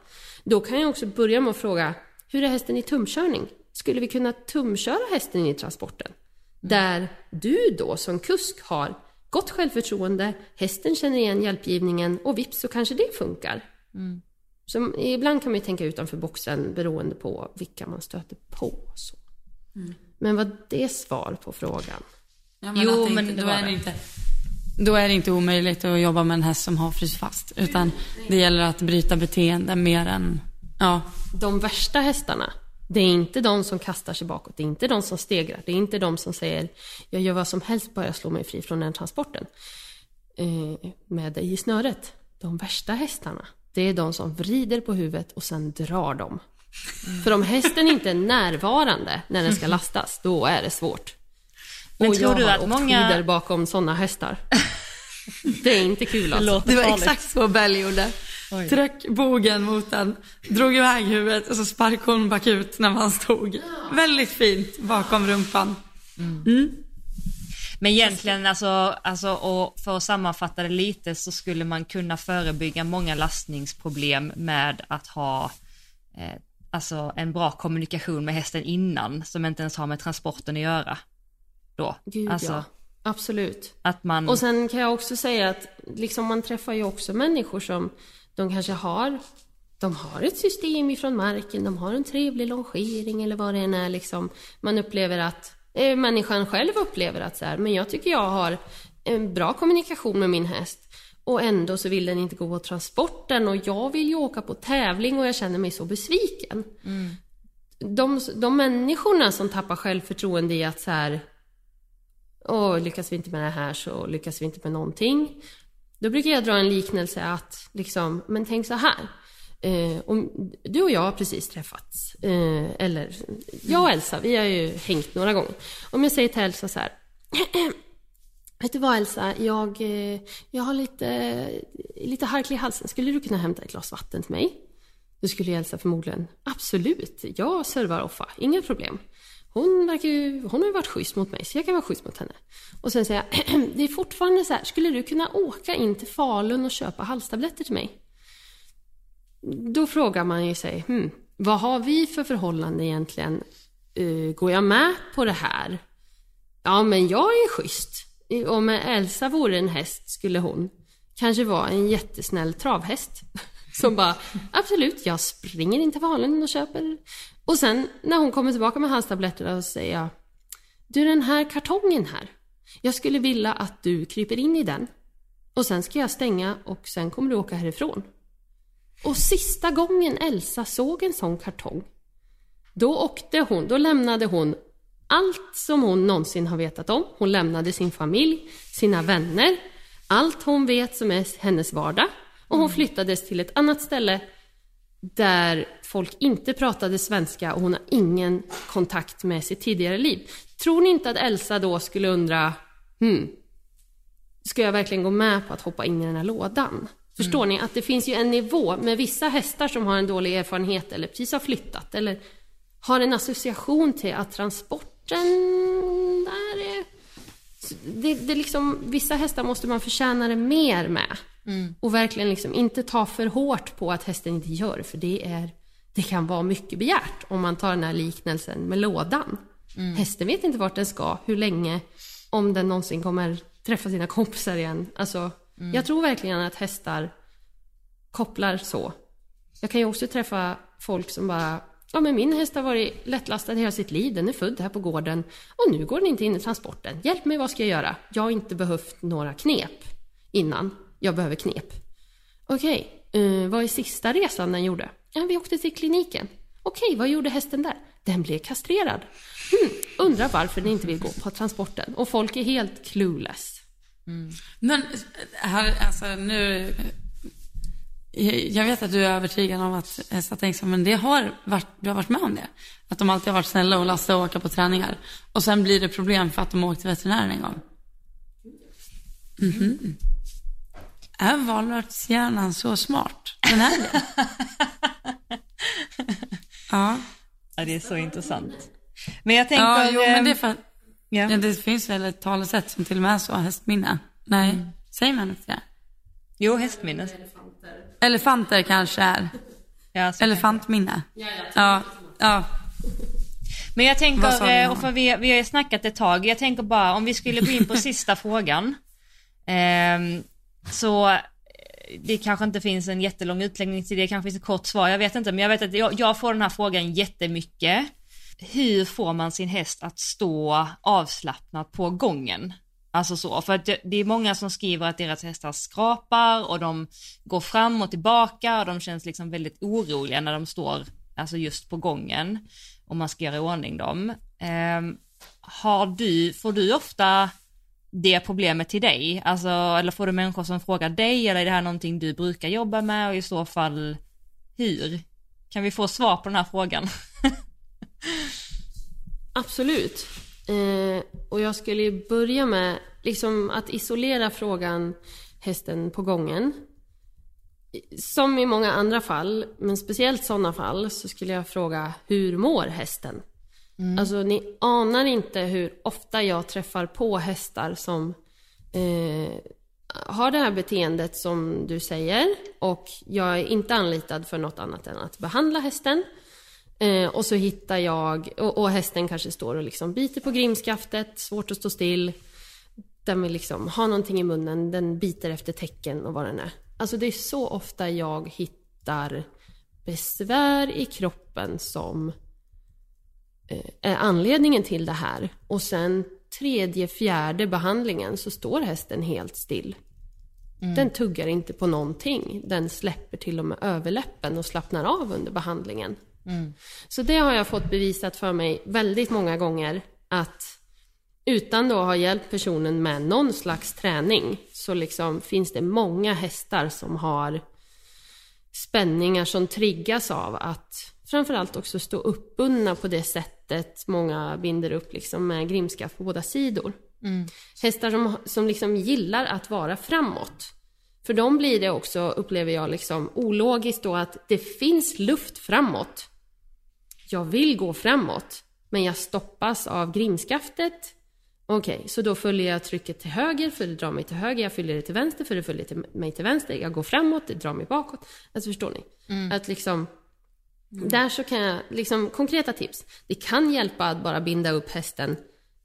Då kan jag också börja med att fråga, hur är hästen i tumkörning? Skulle vi kunna tumköra hästen i transporten? Där du då som kusk har gott självförtroende, hästen känner igen hjälpgivningen och vips så kanske det funkar. Mm. Så ibland kan man ju tänka utanför boxen beroende på vilka man stöter på. Så. Mm. Men var det svar på frågan? Ja, men jo, men då, är det inte, då är det inte omöjligt att jobba med en häst som har fryst fast. Utan det gäller att bryta beteende mer än... Ja. De värsta hästarna, det är inte de som kastar sig bakåt. Det är inte de som stegrar. Det är inte de som säger jag gör vad som helst bara jag slår mig fri från den transporten. Eh, med dig i snöret. De värsta hästarna, det är de som vrider på huvudet och sen drar dem. Mm. För om hästen inte är närvarande när den ska <laughs> lastas, då är det svårt. Men och tror jag du har att många... bakom sådana hästar. Det är inte kul alltså. Det, det var exakt så Bell gjorde. Oj. Tryck bogen mot den, drog iväg huvudet och så sparkade hon bakut när man stod. Ja. Väldigt fint bakom rumpan. Mm. Mm. Men egentligen, alltså, alltså, och för att sammanfatta det lite så skulle man kunna förebygga många lastningsproblem med att ha eh, alltså en bra kommunikation med hästen innan som inte ens har med transporten att göra. Då. Gud, alltså, ja. Absolut. Att man... Och sen kan jag också säga att liksom man träffar ju också människor som de kanske har de har ett system ifrån marken, de har en trevlig longering eller vad det än är liksom. Man upplever att, eh, människan själv upplever att så här, men jag tycker jag har en bra kommunikation med min häst. Och ändå så vill den inte gå på transporten och jag vill ju åka på tävling och jag känner mig så besviken. Mm. De, de människorna som tappar självförtroende i att så här, och lyckas vi inte med det här så lyckas vi inte med någonting. Då brukar jag dra en liknelse att liksom, men tänk så här. Eh, om du och jag har precis träffats, eh, eller jag och Elsa, vi har ju hängt några gånger. Om jag säger till Elsa så här. <clears throat> Vet du vad Elsa, jag, eh, jag har lite, lite harklig i halsen. Skulle du kunna hämta ett glas vatten till mig? Då skulle Elsa förmodligen, absolut, jag servar Offa, inga problem. Hon, verkar ju, hon har ju varit schysst mot mig, så jag kan vara schysst mot henne. Och sen säger jag, <clears throat> det är fortfarande så här, skulle du kunna åka in till Falun och köpa halstabletter till mig? Då frågar man ju sig, hmm, vad har vi för förhållande egentligen? Uh, går jag med på det här? Ja, men jag är schysst om Elsa vore en häst skulle hon kanske vara en jättesnäll travhäst. <laughs> Som bara, absolut, jag springer in till Falun och köper. Och sen när hon kommer tillbaka med halstabletterna så säger jag, du den här kartongen här. Jag skulle vilja att du kryper in i den. Och sen ska jag stänga och sen kommer du åka härifrån. Och sista gången Elsa såg en sån kartong, då åkte hon, då lämnade hon allt som hon någonsin har vetat om. Hon lämnade sin familj, sina vänner, allt hon vet som är hennes vardag. Och hon flyttades till ett annat ställe där folk inte pratade svenska och hon har ingen kontakt med sitt tidigare liv. Tror ni inte att Elsa då skulle undra, hmm, ska jag verkligen gå med på att hoppa in i den här lådan? Förstår ni att det finns ju en nivå med vissa hästar som har en dålig erfarenhet eller precis har flyttat eller har en association till att transporten där är... Det, det liksom, vissa hästar måste man förtjäna det mer med. Och verkligen liksom inte ta för hårt på att hästen inte gör för det är... Det kan vara mycket begärt om man tar den här liknelsen med lådan. Hästen vet inte vart den ska, hur länge, om den någonsin kommer träffa sina kompisar igen. Alltså, jag tror verkligen att hästar kopplar så. Jag kan ju också träffa folk som bara Ja men min häst har varit lättlastad hela sitt liv, den är född här på gården och nu går den inte in i transporten. Hjälp mig, vad ska jag göra? Jag har inte behövt några knep innan. Jag behöver knep. Okej, eh, vad är sista resan den gjorde? Ja, vi åkte till kliniken. Okej, vad gjorde hästen där? Den blev kastrerad. Hmm, undrar varför den inte vill gå på transporten. Och folk är helt clueless. Mm. Men eh, här, alltså nu... Eh, jag vet att du är övertygad om att hästar tänker så, men det har varit, du har varit med om det. Att de alltid har varit snälla och lastat och åka på träningar. Och sen blir det problem för att de har åkt till veterinären en gång. Mhm. Är valnötshjärnan så smart? Den är det. <laughs> ja. Ja, det är så intressant. Men jag tänker... Ja, jo, men det ehm, för ja. ja, det finns väl ett talesätt som till och med är så, hästminne. Nej, säger man inte det? Jo, hästminne. Elefanter kanske är. Ja, Elefantminne. Ja, ja. Men jag Vad tänker, sa du, eh, och för vi, vi har ju snackat ett tag, jag tänker bara om vi skulle gå in på <laughs> sista frågan. ehm, så eh, det kanske inte finns en jättelång utläggning till det, kanske finns ett kort svar, jag vet inte, men jag vet att jag, jag får den här frågan jättemycket. Hur får man sin häst att stå avslappnat på gången? Alltså så, för att det, är många som skriver att deras hästar skrapar och de går fram och tillbaka och de känns liksom väldigt oroliga när de står, alltså just på gången, och man ska göra i ordning dem. Eh, har du, får du ofta det problemet till dig? Alltså, eller får du människor som frågar dig eller är det här någonting du brukar jobba med och i så fall hur? Kan vi få svar på den här frågan? <laughs> Absolut. Eh, och jag skulle ju börja med liksom att isolera frågan hästen på gången. Som i många andra fall, men speciellt sådana fall, så skulle jag fråga hur mår hästen? Mm. Alltså ni anar inte hur ofta jag träffar på hästar som eh, har det här beteendet som du säger och jag är inte anlitad för något annat än att behandla hästen. Eh, och så hittar jag, och, och hästen kanske står och liksom biter på grimskaftet, svårt att stå still. Den vill liksom ha någonting i munnen, den biter efter tecken och vad den är. Alltså det är så ofta jag hittar besvär i kroppen som eh, är anledningen till det här. Och sen tredje, fjärde behandlingen så står hästen helt still. Den tuggar inte på någonting. Den släpper till och med överläppen och slappnar av under behandlingen. Så det har jag fått bevisat för mig väldigt många gånger att utan då ha hjälpt personen med någon slags träning så liksom finns det många hästar som har spänningar som triggas av att framförallt också stå uppbundna på det sättet många binder upp liksom med grimskaft på båda sidor. Hästar som, som liksom gillar att vara framåt. För dem blir det också, upplever jag, liksom ologiskt då att det finns luft framåt. Jag vill gå framåt, men jag stoppas av grimskaftet. Okej, så då följer jag trycket till höger för det drar mig till höger. Jag följer det till vänster för det följer till mig till vänster. Jag går framåt, det drar mig bakåt. Alltså förstår ni? Att liksom... Mm. Där så kan jag, liksom konkreta tips. Det kan hjälpa att bara binda upp hästen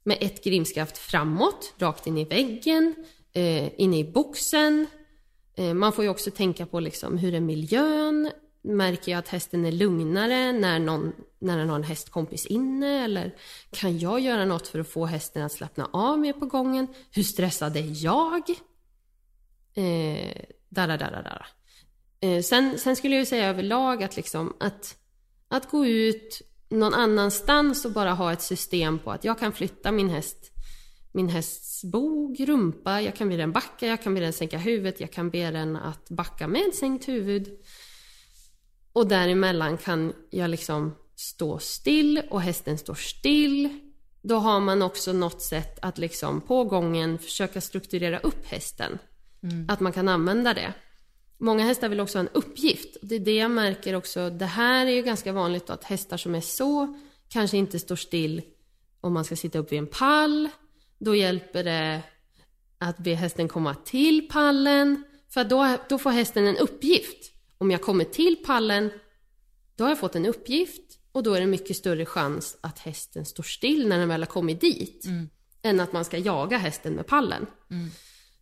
med ett grimskaft framåt, rakt in i väggen, eh, in i boxen. Eh, man får ju också tänka på liksom hur är miljön? Märker jag att hästen är lugnare när, någon, när den har en hästkompis inne? Eller kan jag göra något för att få hästen att slappna av mer på gången? Hur stressad är jag? Eh, dara, dara, dara sen, sen skulle jag ju säga överlag att liksom att, att gå ut någon annanstans och bara ha ett system på att jag kan flytta min häst min hästs bog, rumpa, jag kan be den backa, jag kan be den sänka huvudet, jag kan be den att backa med sänkt huvud. Och däremellan kan jag liksom stå still och hästen står still. Då har man också något sätt att liksom på gången försöka strukturera upp hästen. Mm. Att man kan använda det. Många hästar vill också ha en uppgift. Det är det jag märker också. Det här är ju ganska vanligt då, att hästar som är så kanske inte står still om man ska sitta upp vid en pall. Då hjälper det att be hästen komma till pallen. För då, då får hästen en uppgift. Om jag kommer till pallen, då har jag fått en uppgift och då är det mycket större chans att hästen står still när den väl har kommit dit. Mm. Än att man ska jaga hästen med pallen. Mm.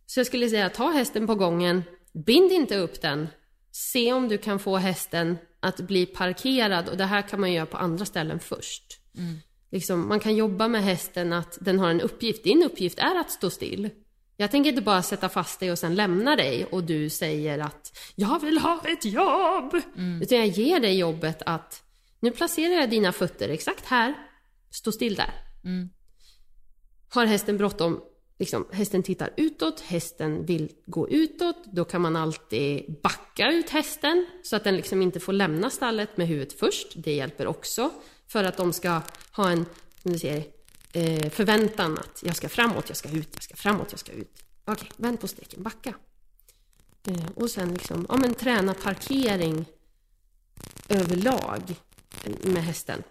Så jag skulle säga, ta hästen på gången, bind inte upp den. Se om du kan få hästen att bli parkerad och det här kan man göra på andra ställen först. Mm. Liksom, man kan jobba med hästen att den har en uppgift. Din uppgift är att stå still. Jag tänker inte bara sätta fast dig och sen lämna dig och du säger att jag vill ha ett jobb. Mm. Utan jag ger dig jobbet att nu placerar jag dina fötter exakt här. Stå still där. Mm. Har hästen bråttom, liksom, hästen tittar utåt, hästen vill gå utåt. Då kan man alltid backa ut hästen så att den liksom inte får lämna stallet med huvudet först. Det hjälper också för att de ska ha en, du ser, eh, förväntan att jag ska framåt, jag ska ut, jag ska framåt, jag ska ut. Okej, vänd på steken, backa. Eh, och sen liksom, ja men träna parkering överlag med hästen.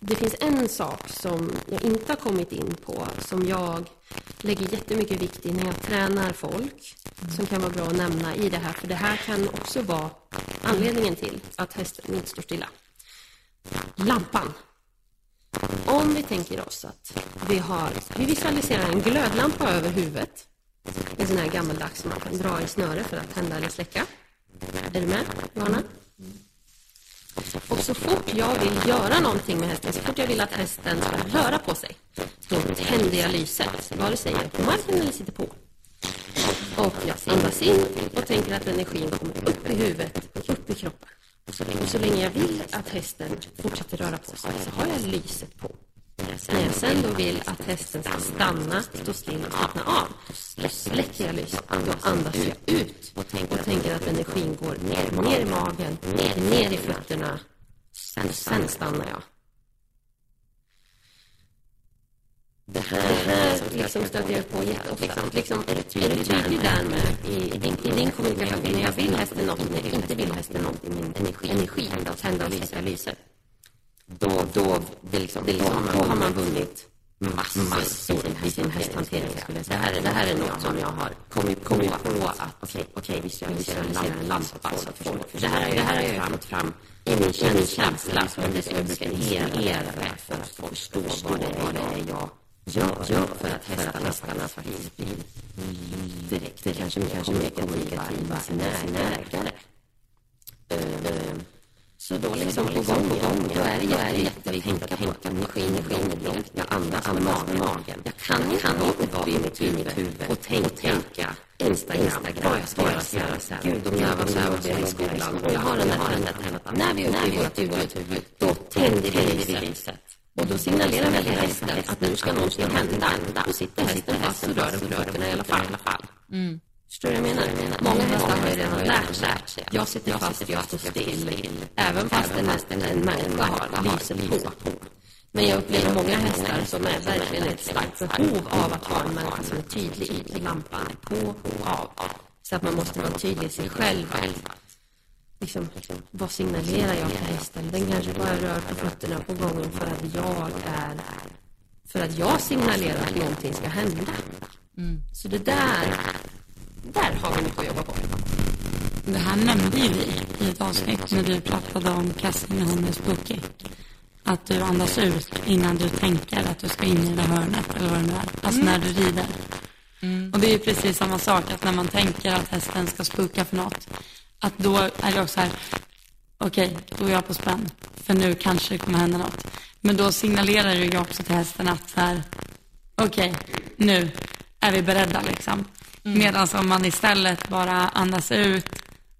Det finns en sak som jag inte har kommit in på som jag lägger jättemycket vikt i när jag tränar folk. Som kan vara bra att nämna i det här, för det här kan också vara anledningen till att hästen inte står stilla. Lampan. Om vi tänker oss att vi har, vi visualiserar en glödlampa över huvudet. En sån här gammaldags som man kan dra i snöre för att tända eller släcka. Är du med, Johanna? Och så fort jag vill göra någonting med hästen, så fort jag vill att hästen ska röra på sig, då tänder jag lyset, vare sig jag är på marken eller sitter på. Och jag andas in och tänker att energin kommer upp i huvudet, och upp i kroppen. Och så länge jag vill att hästen fortsätter röra på sig så har jag lyset på. När jag sen då vill att hästen ska stanna, stå still och slappna av, då släcker jag lyset. Då andas jag ut och tänker att energin går ner, ner i magen, ner, ner i fötterna. Sen, sen stannar jag. Det här, liksom stöter jag på jätteofta. Liksom, är du tydlig där med i, i, din, i din kommunikation? När jag vill hästen något, när jag inte vill hästen något i min energi, tända och lysa, lyset. Då, då, det liksom, det liksom, då har man vunnit massor, massor i sin hästhantering. Det här, det här är något som jag har kommit, kommit på att okej, okay, okay, visualisera en lampa. För det här, det här har jag fått fram i min känsla som det ska beskriva för att förstå vad det är jag gör, gör för att hästarna, faktiskt blir direkt, det kanske, kanske mer kommunikativa sina, sina ägare. Så då liksom på gång, på gång, då är det, då är det jätteviktigt att tänka energi, energi, jag andas med magen. Jag kan, kan inte vara i mitt huvud och tänka Instagram, vad jag ska göra sen. Gud, de övar så här i skolan. Och jag har den där, när vi är uppe i vårt huvud, då tänder vi lyset. Och då signalerar väl hästen att nu ska någonting hända. Då sitter hästen fast och rör på fötterna i alla fall. Mm. Förstår du vad jag menar? Många hästar har ju redan lärt sig. Jag sitter fast, jag står still. Även fast en en människa har lyset på. Men jag upplever många hästar som är verkligen ett starkt behov av att ha en människa som är tydlig. Lampan är på och av. Så att man måste vara tydlig i sig själv liksom, vad signalerar jag till hästen? Den kanske bara rör på fötterna på gången för att jag är för att jag signalerar att någonting ska hända. Mm. Så det där, där har vi mycket att jobba på. Det här nämnde ju vi i ett avsnitt när du pratade om när hon är spooky. Att du andas ut innan du tänker att du ska in i det hörnet eller vad det nu är. Alltså mm. när du rider. Mm. Och det är ju precis samma sak att när man tänker att hästen ska spooka för något att då är det också här, okej, okay, då är jag på spänn. För nu kanske det kommer hända något. Men då signalerar ju jag också till hästen att så här, okej, okay, nu är vi beredda liksom. Medan om man istället bara andas ut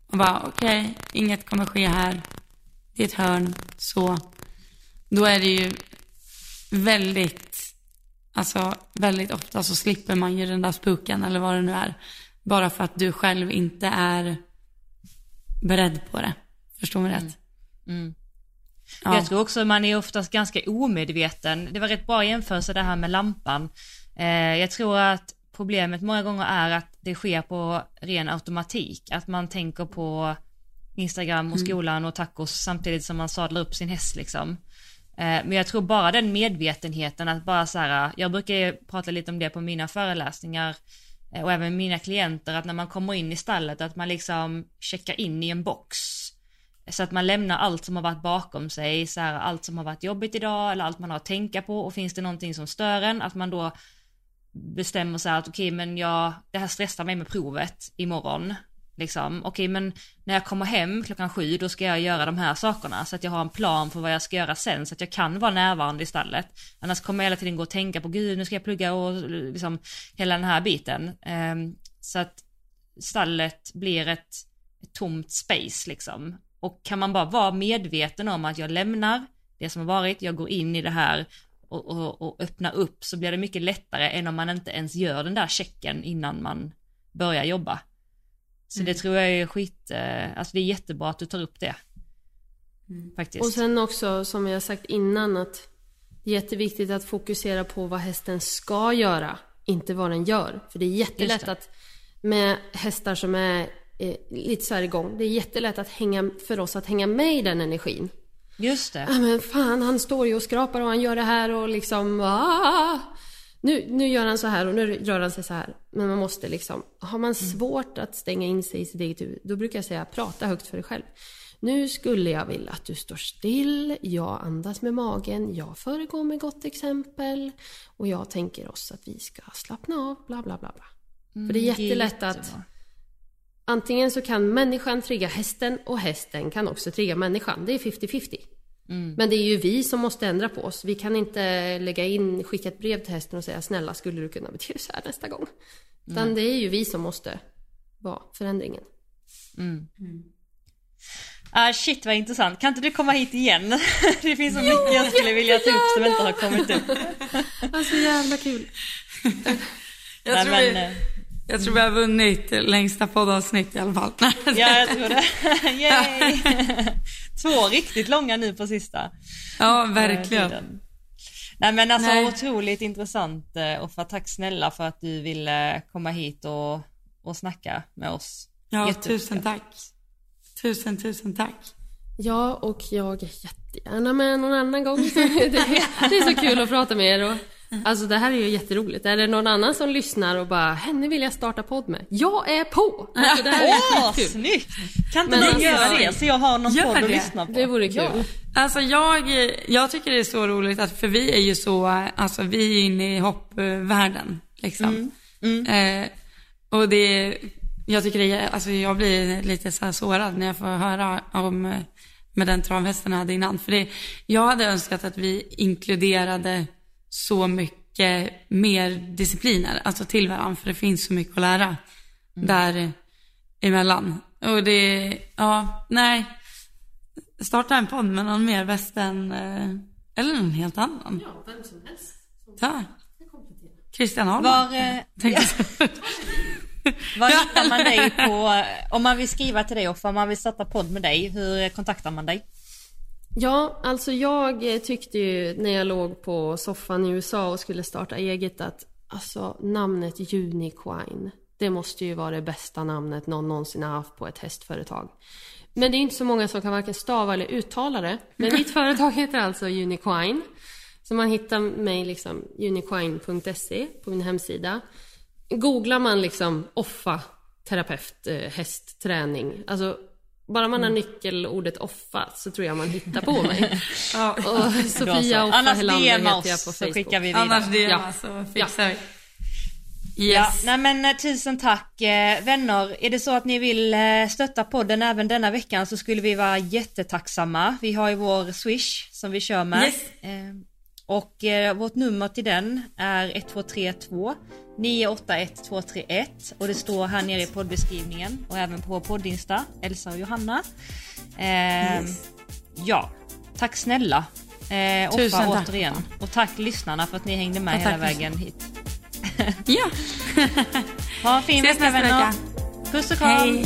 och bara okej, inget kommer ske här. Det är ett hörn, så. Då är det ju väldigt, alltså väldigt ofta så slipper man ju den där spuken eller vad det nu är. Bara för att du själv inte är beredd på det. Förstår mig rätt? Ja. Jag tror också man är oftast ganska omedveten. Det var rätt bra jämförelse det här med lampan. Eh, jag tror att problemet många gånger är att det sker på ren automatik. Att man tänker på Instagram och skolan och tacos samtidigt som man sadlar upp sin häst liksom. Eh, Men jag tror bara den medvetenheten att bara så här, jag brukar ju prata lite om det på mina föreläsningar eh, och även mina klienter att när man kommer in i stallet att man liksom checkar in i en box. Så att man lämnar allt som har varit bakom sig, så här, allt som har varit jobbigt idag eller allt man har att tänka på och finns det någonting som stör en, att man då bestämmer sig att okej men jag, det här stressar mig med provet imorgon. Liksom, okej men när jag kommer hem klockan sju då ska jag göra de här sakerna så att jag har en plan för vad jag ska göra sen så att jag kan vara närvarande i stallet. Annars kommer jag hela tiden gå och tänka på gud nu ska jag plugga och liksom hela den här biten. Um, så att stallet blir ett, ett tomt space liksom. Och kan man bara vara medveten om att jag lämnar det som har varit, jag går in i det här och, och, och öppna upp så blir det mycket lättare än om man inte ens gör den där checken innan man börjar jobba. Så det tror jag är skit, eh, alltså det är jättebra att du tar upp det. Faktiskt. Och sen också, som jag sagt innan, att det är jätteviktigt att fokusera på vad hästen ska göra, inte vad den gör. För det är jättelätt att med hästar som är eh, lite så här igång, det är jättelätt att hänga, för oss att hänga med i den energin. Just det. Ja men fan, han står ju och skrapar och han gör det här och liksom... Ah, nu, nu gör han så här och nu rör han sig så här. Men man måste liksom... Har man svårt att stänga in sig i sitt eget huvud, då brukar jag säga prata högt för dig själv. Nu skulle jag vilja att du står still, jag andas med magen, jag föregår med gott exempel och jag tänker oss att vi ska slappna av, bla bla bla. bla. för det är jättelätt att jättebra. Antingen så kan människan trigga hästen och hästen kan också trigga människan. Det är 50-50. Men det är ju vi som måste ändra på oss. Vi kan inte lägga in, skicka ett brev till hästen och säga snälla skulle du kunna bete dig så här nästa gång. Utan det är ju vi som måste vara förändringen. Ah, shit vad intressant, kan inte du komma hit igen? <laughs> det finns så mycket jag skulle vilja ta upp som inte har kommit upp. Alltså <laughs> jävla kul. <laughs> Jag, Nej, tror men, vi, eh, jag tror vi har vunnit längsta poddavsnitt i alla fall. Ja, jag tror det. <laughs> Yay! Två riktigt långa nu på sista. ja, eh, verkligen. tiden. Nej men alltså Nej. otroligt intressant eh, och för tack snälla för att du ville komma hit och, och snacka med oss. Ja, tusen tack. Tusen, tusen tack. Ja, och jag är jättegärna med någon annan gång. det, <laughs> är, det är så kul att prata med er. Och, alltså det här är ju jätteroligt. Är det någon annan som lyssnar och bara “Henne vill jag starta podd med”? Jag är på! Alltså, det här är Åh, skitkul. snyggt! Kan inte ni alltså- göra det så jag har någon podd att det. lyssna på? Det vore kul. Alltså jag, jag tycker det är så roligt att, för vi är ju så, alltså vi är inne i hoppvärlden liksom. Eh, och det, jag tycker det är, alltså jag blir lite så här sårad när jag får höra om, eh, med den travhästen jag hade innan. För det, jag hade önskat att vi inkluderade så mycket mer discipliner, alltså till varandra, för det finns så mycket att lära där emellan. Och det, ja, nej. Starta en podd med någon mer västern, eh, eller någon helt annan. Ja, vem som helst. Ta. Christian Ahlman. Var, eh, <laughs> var hittar man dig på, om man vill skriva till dig och om man vill starta podd med dig, hur kontaktar man dig? Ja, alltså jag eh, tyckte ju när jag låg på soffan i USA och skulle starta eget att alltså namnet Uniquine, det måste ju vara det bästa namnet någon någonsin har haft på ett hästföretag. Men det är inte så många som kan varken stava eller uttala det. Men mitt <laughs> företag heter alltså Uniquine. Så man hittar mig liksom uniquine.se på min hemsida. Googlar man liksom offa terapeut, eh, hästträning. Alltså bara man har nyckelordet offa så tror jag man hittar på mig. <laughs> Ja. Och Sofia så. Offa Annars Helander DMa heter jag på så Facebook. skickar vi vidare. Annars det Ja. så fixar vi. Ja, Yes. nej men eh, tusen tack eh, vänner. Är det så att ni vill eh, stötta podden även denna veckan så skulle vi vara jättetacksamma. Vi har ju vår swish som vi kör med. Yes. Eh, Och vårt nummer till den är 1232 981 231 och det står här nere i poddbeskrivningen och även på poddinsta, Elsa och Johanna. Eh, Ja, tack snälla eh, Tusen Offa tack, återigen. Och tack lyssnarna för att ni hängde med Ja, hela vägen hit. Ja, <laughs> Ha en fin vecka vänner. Puss och kram. Hej.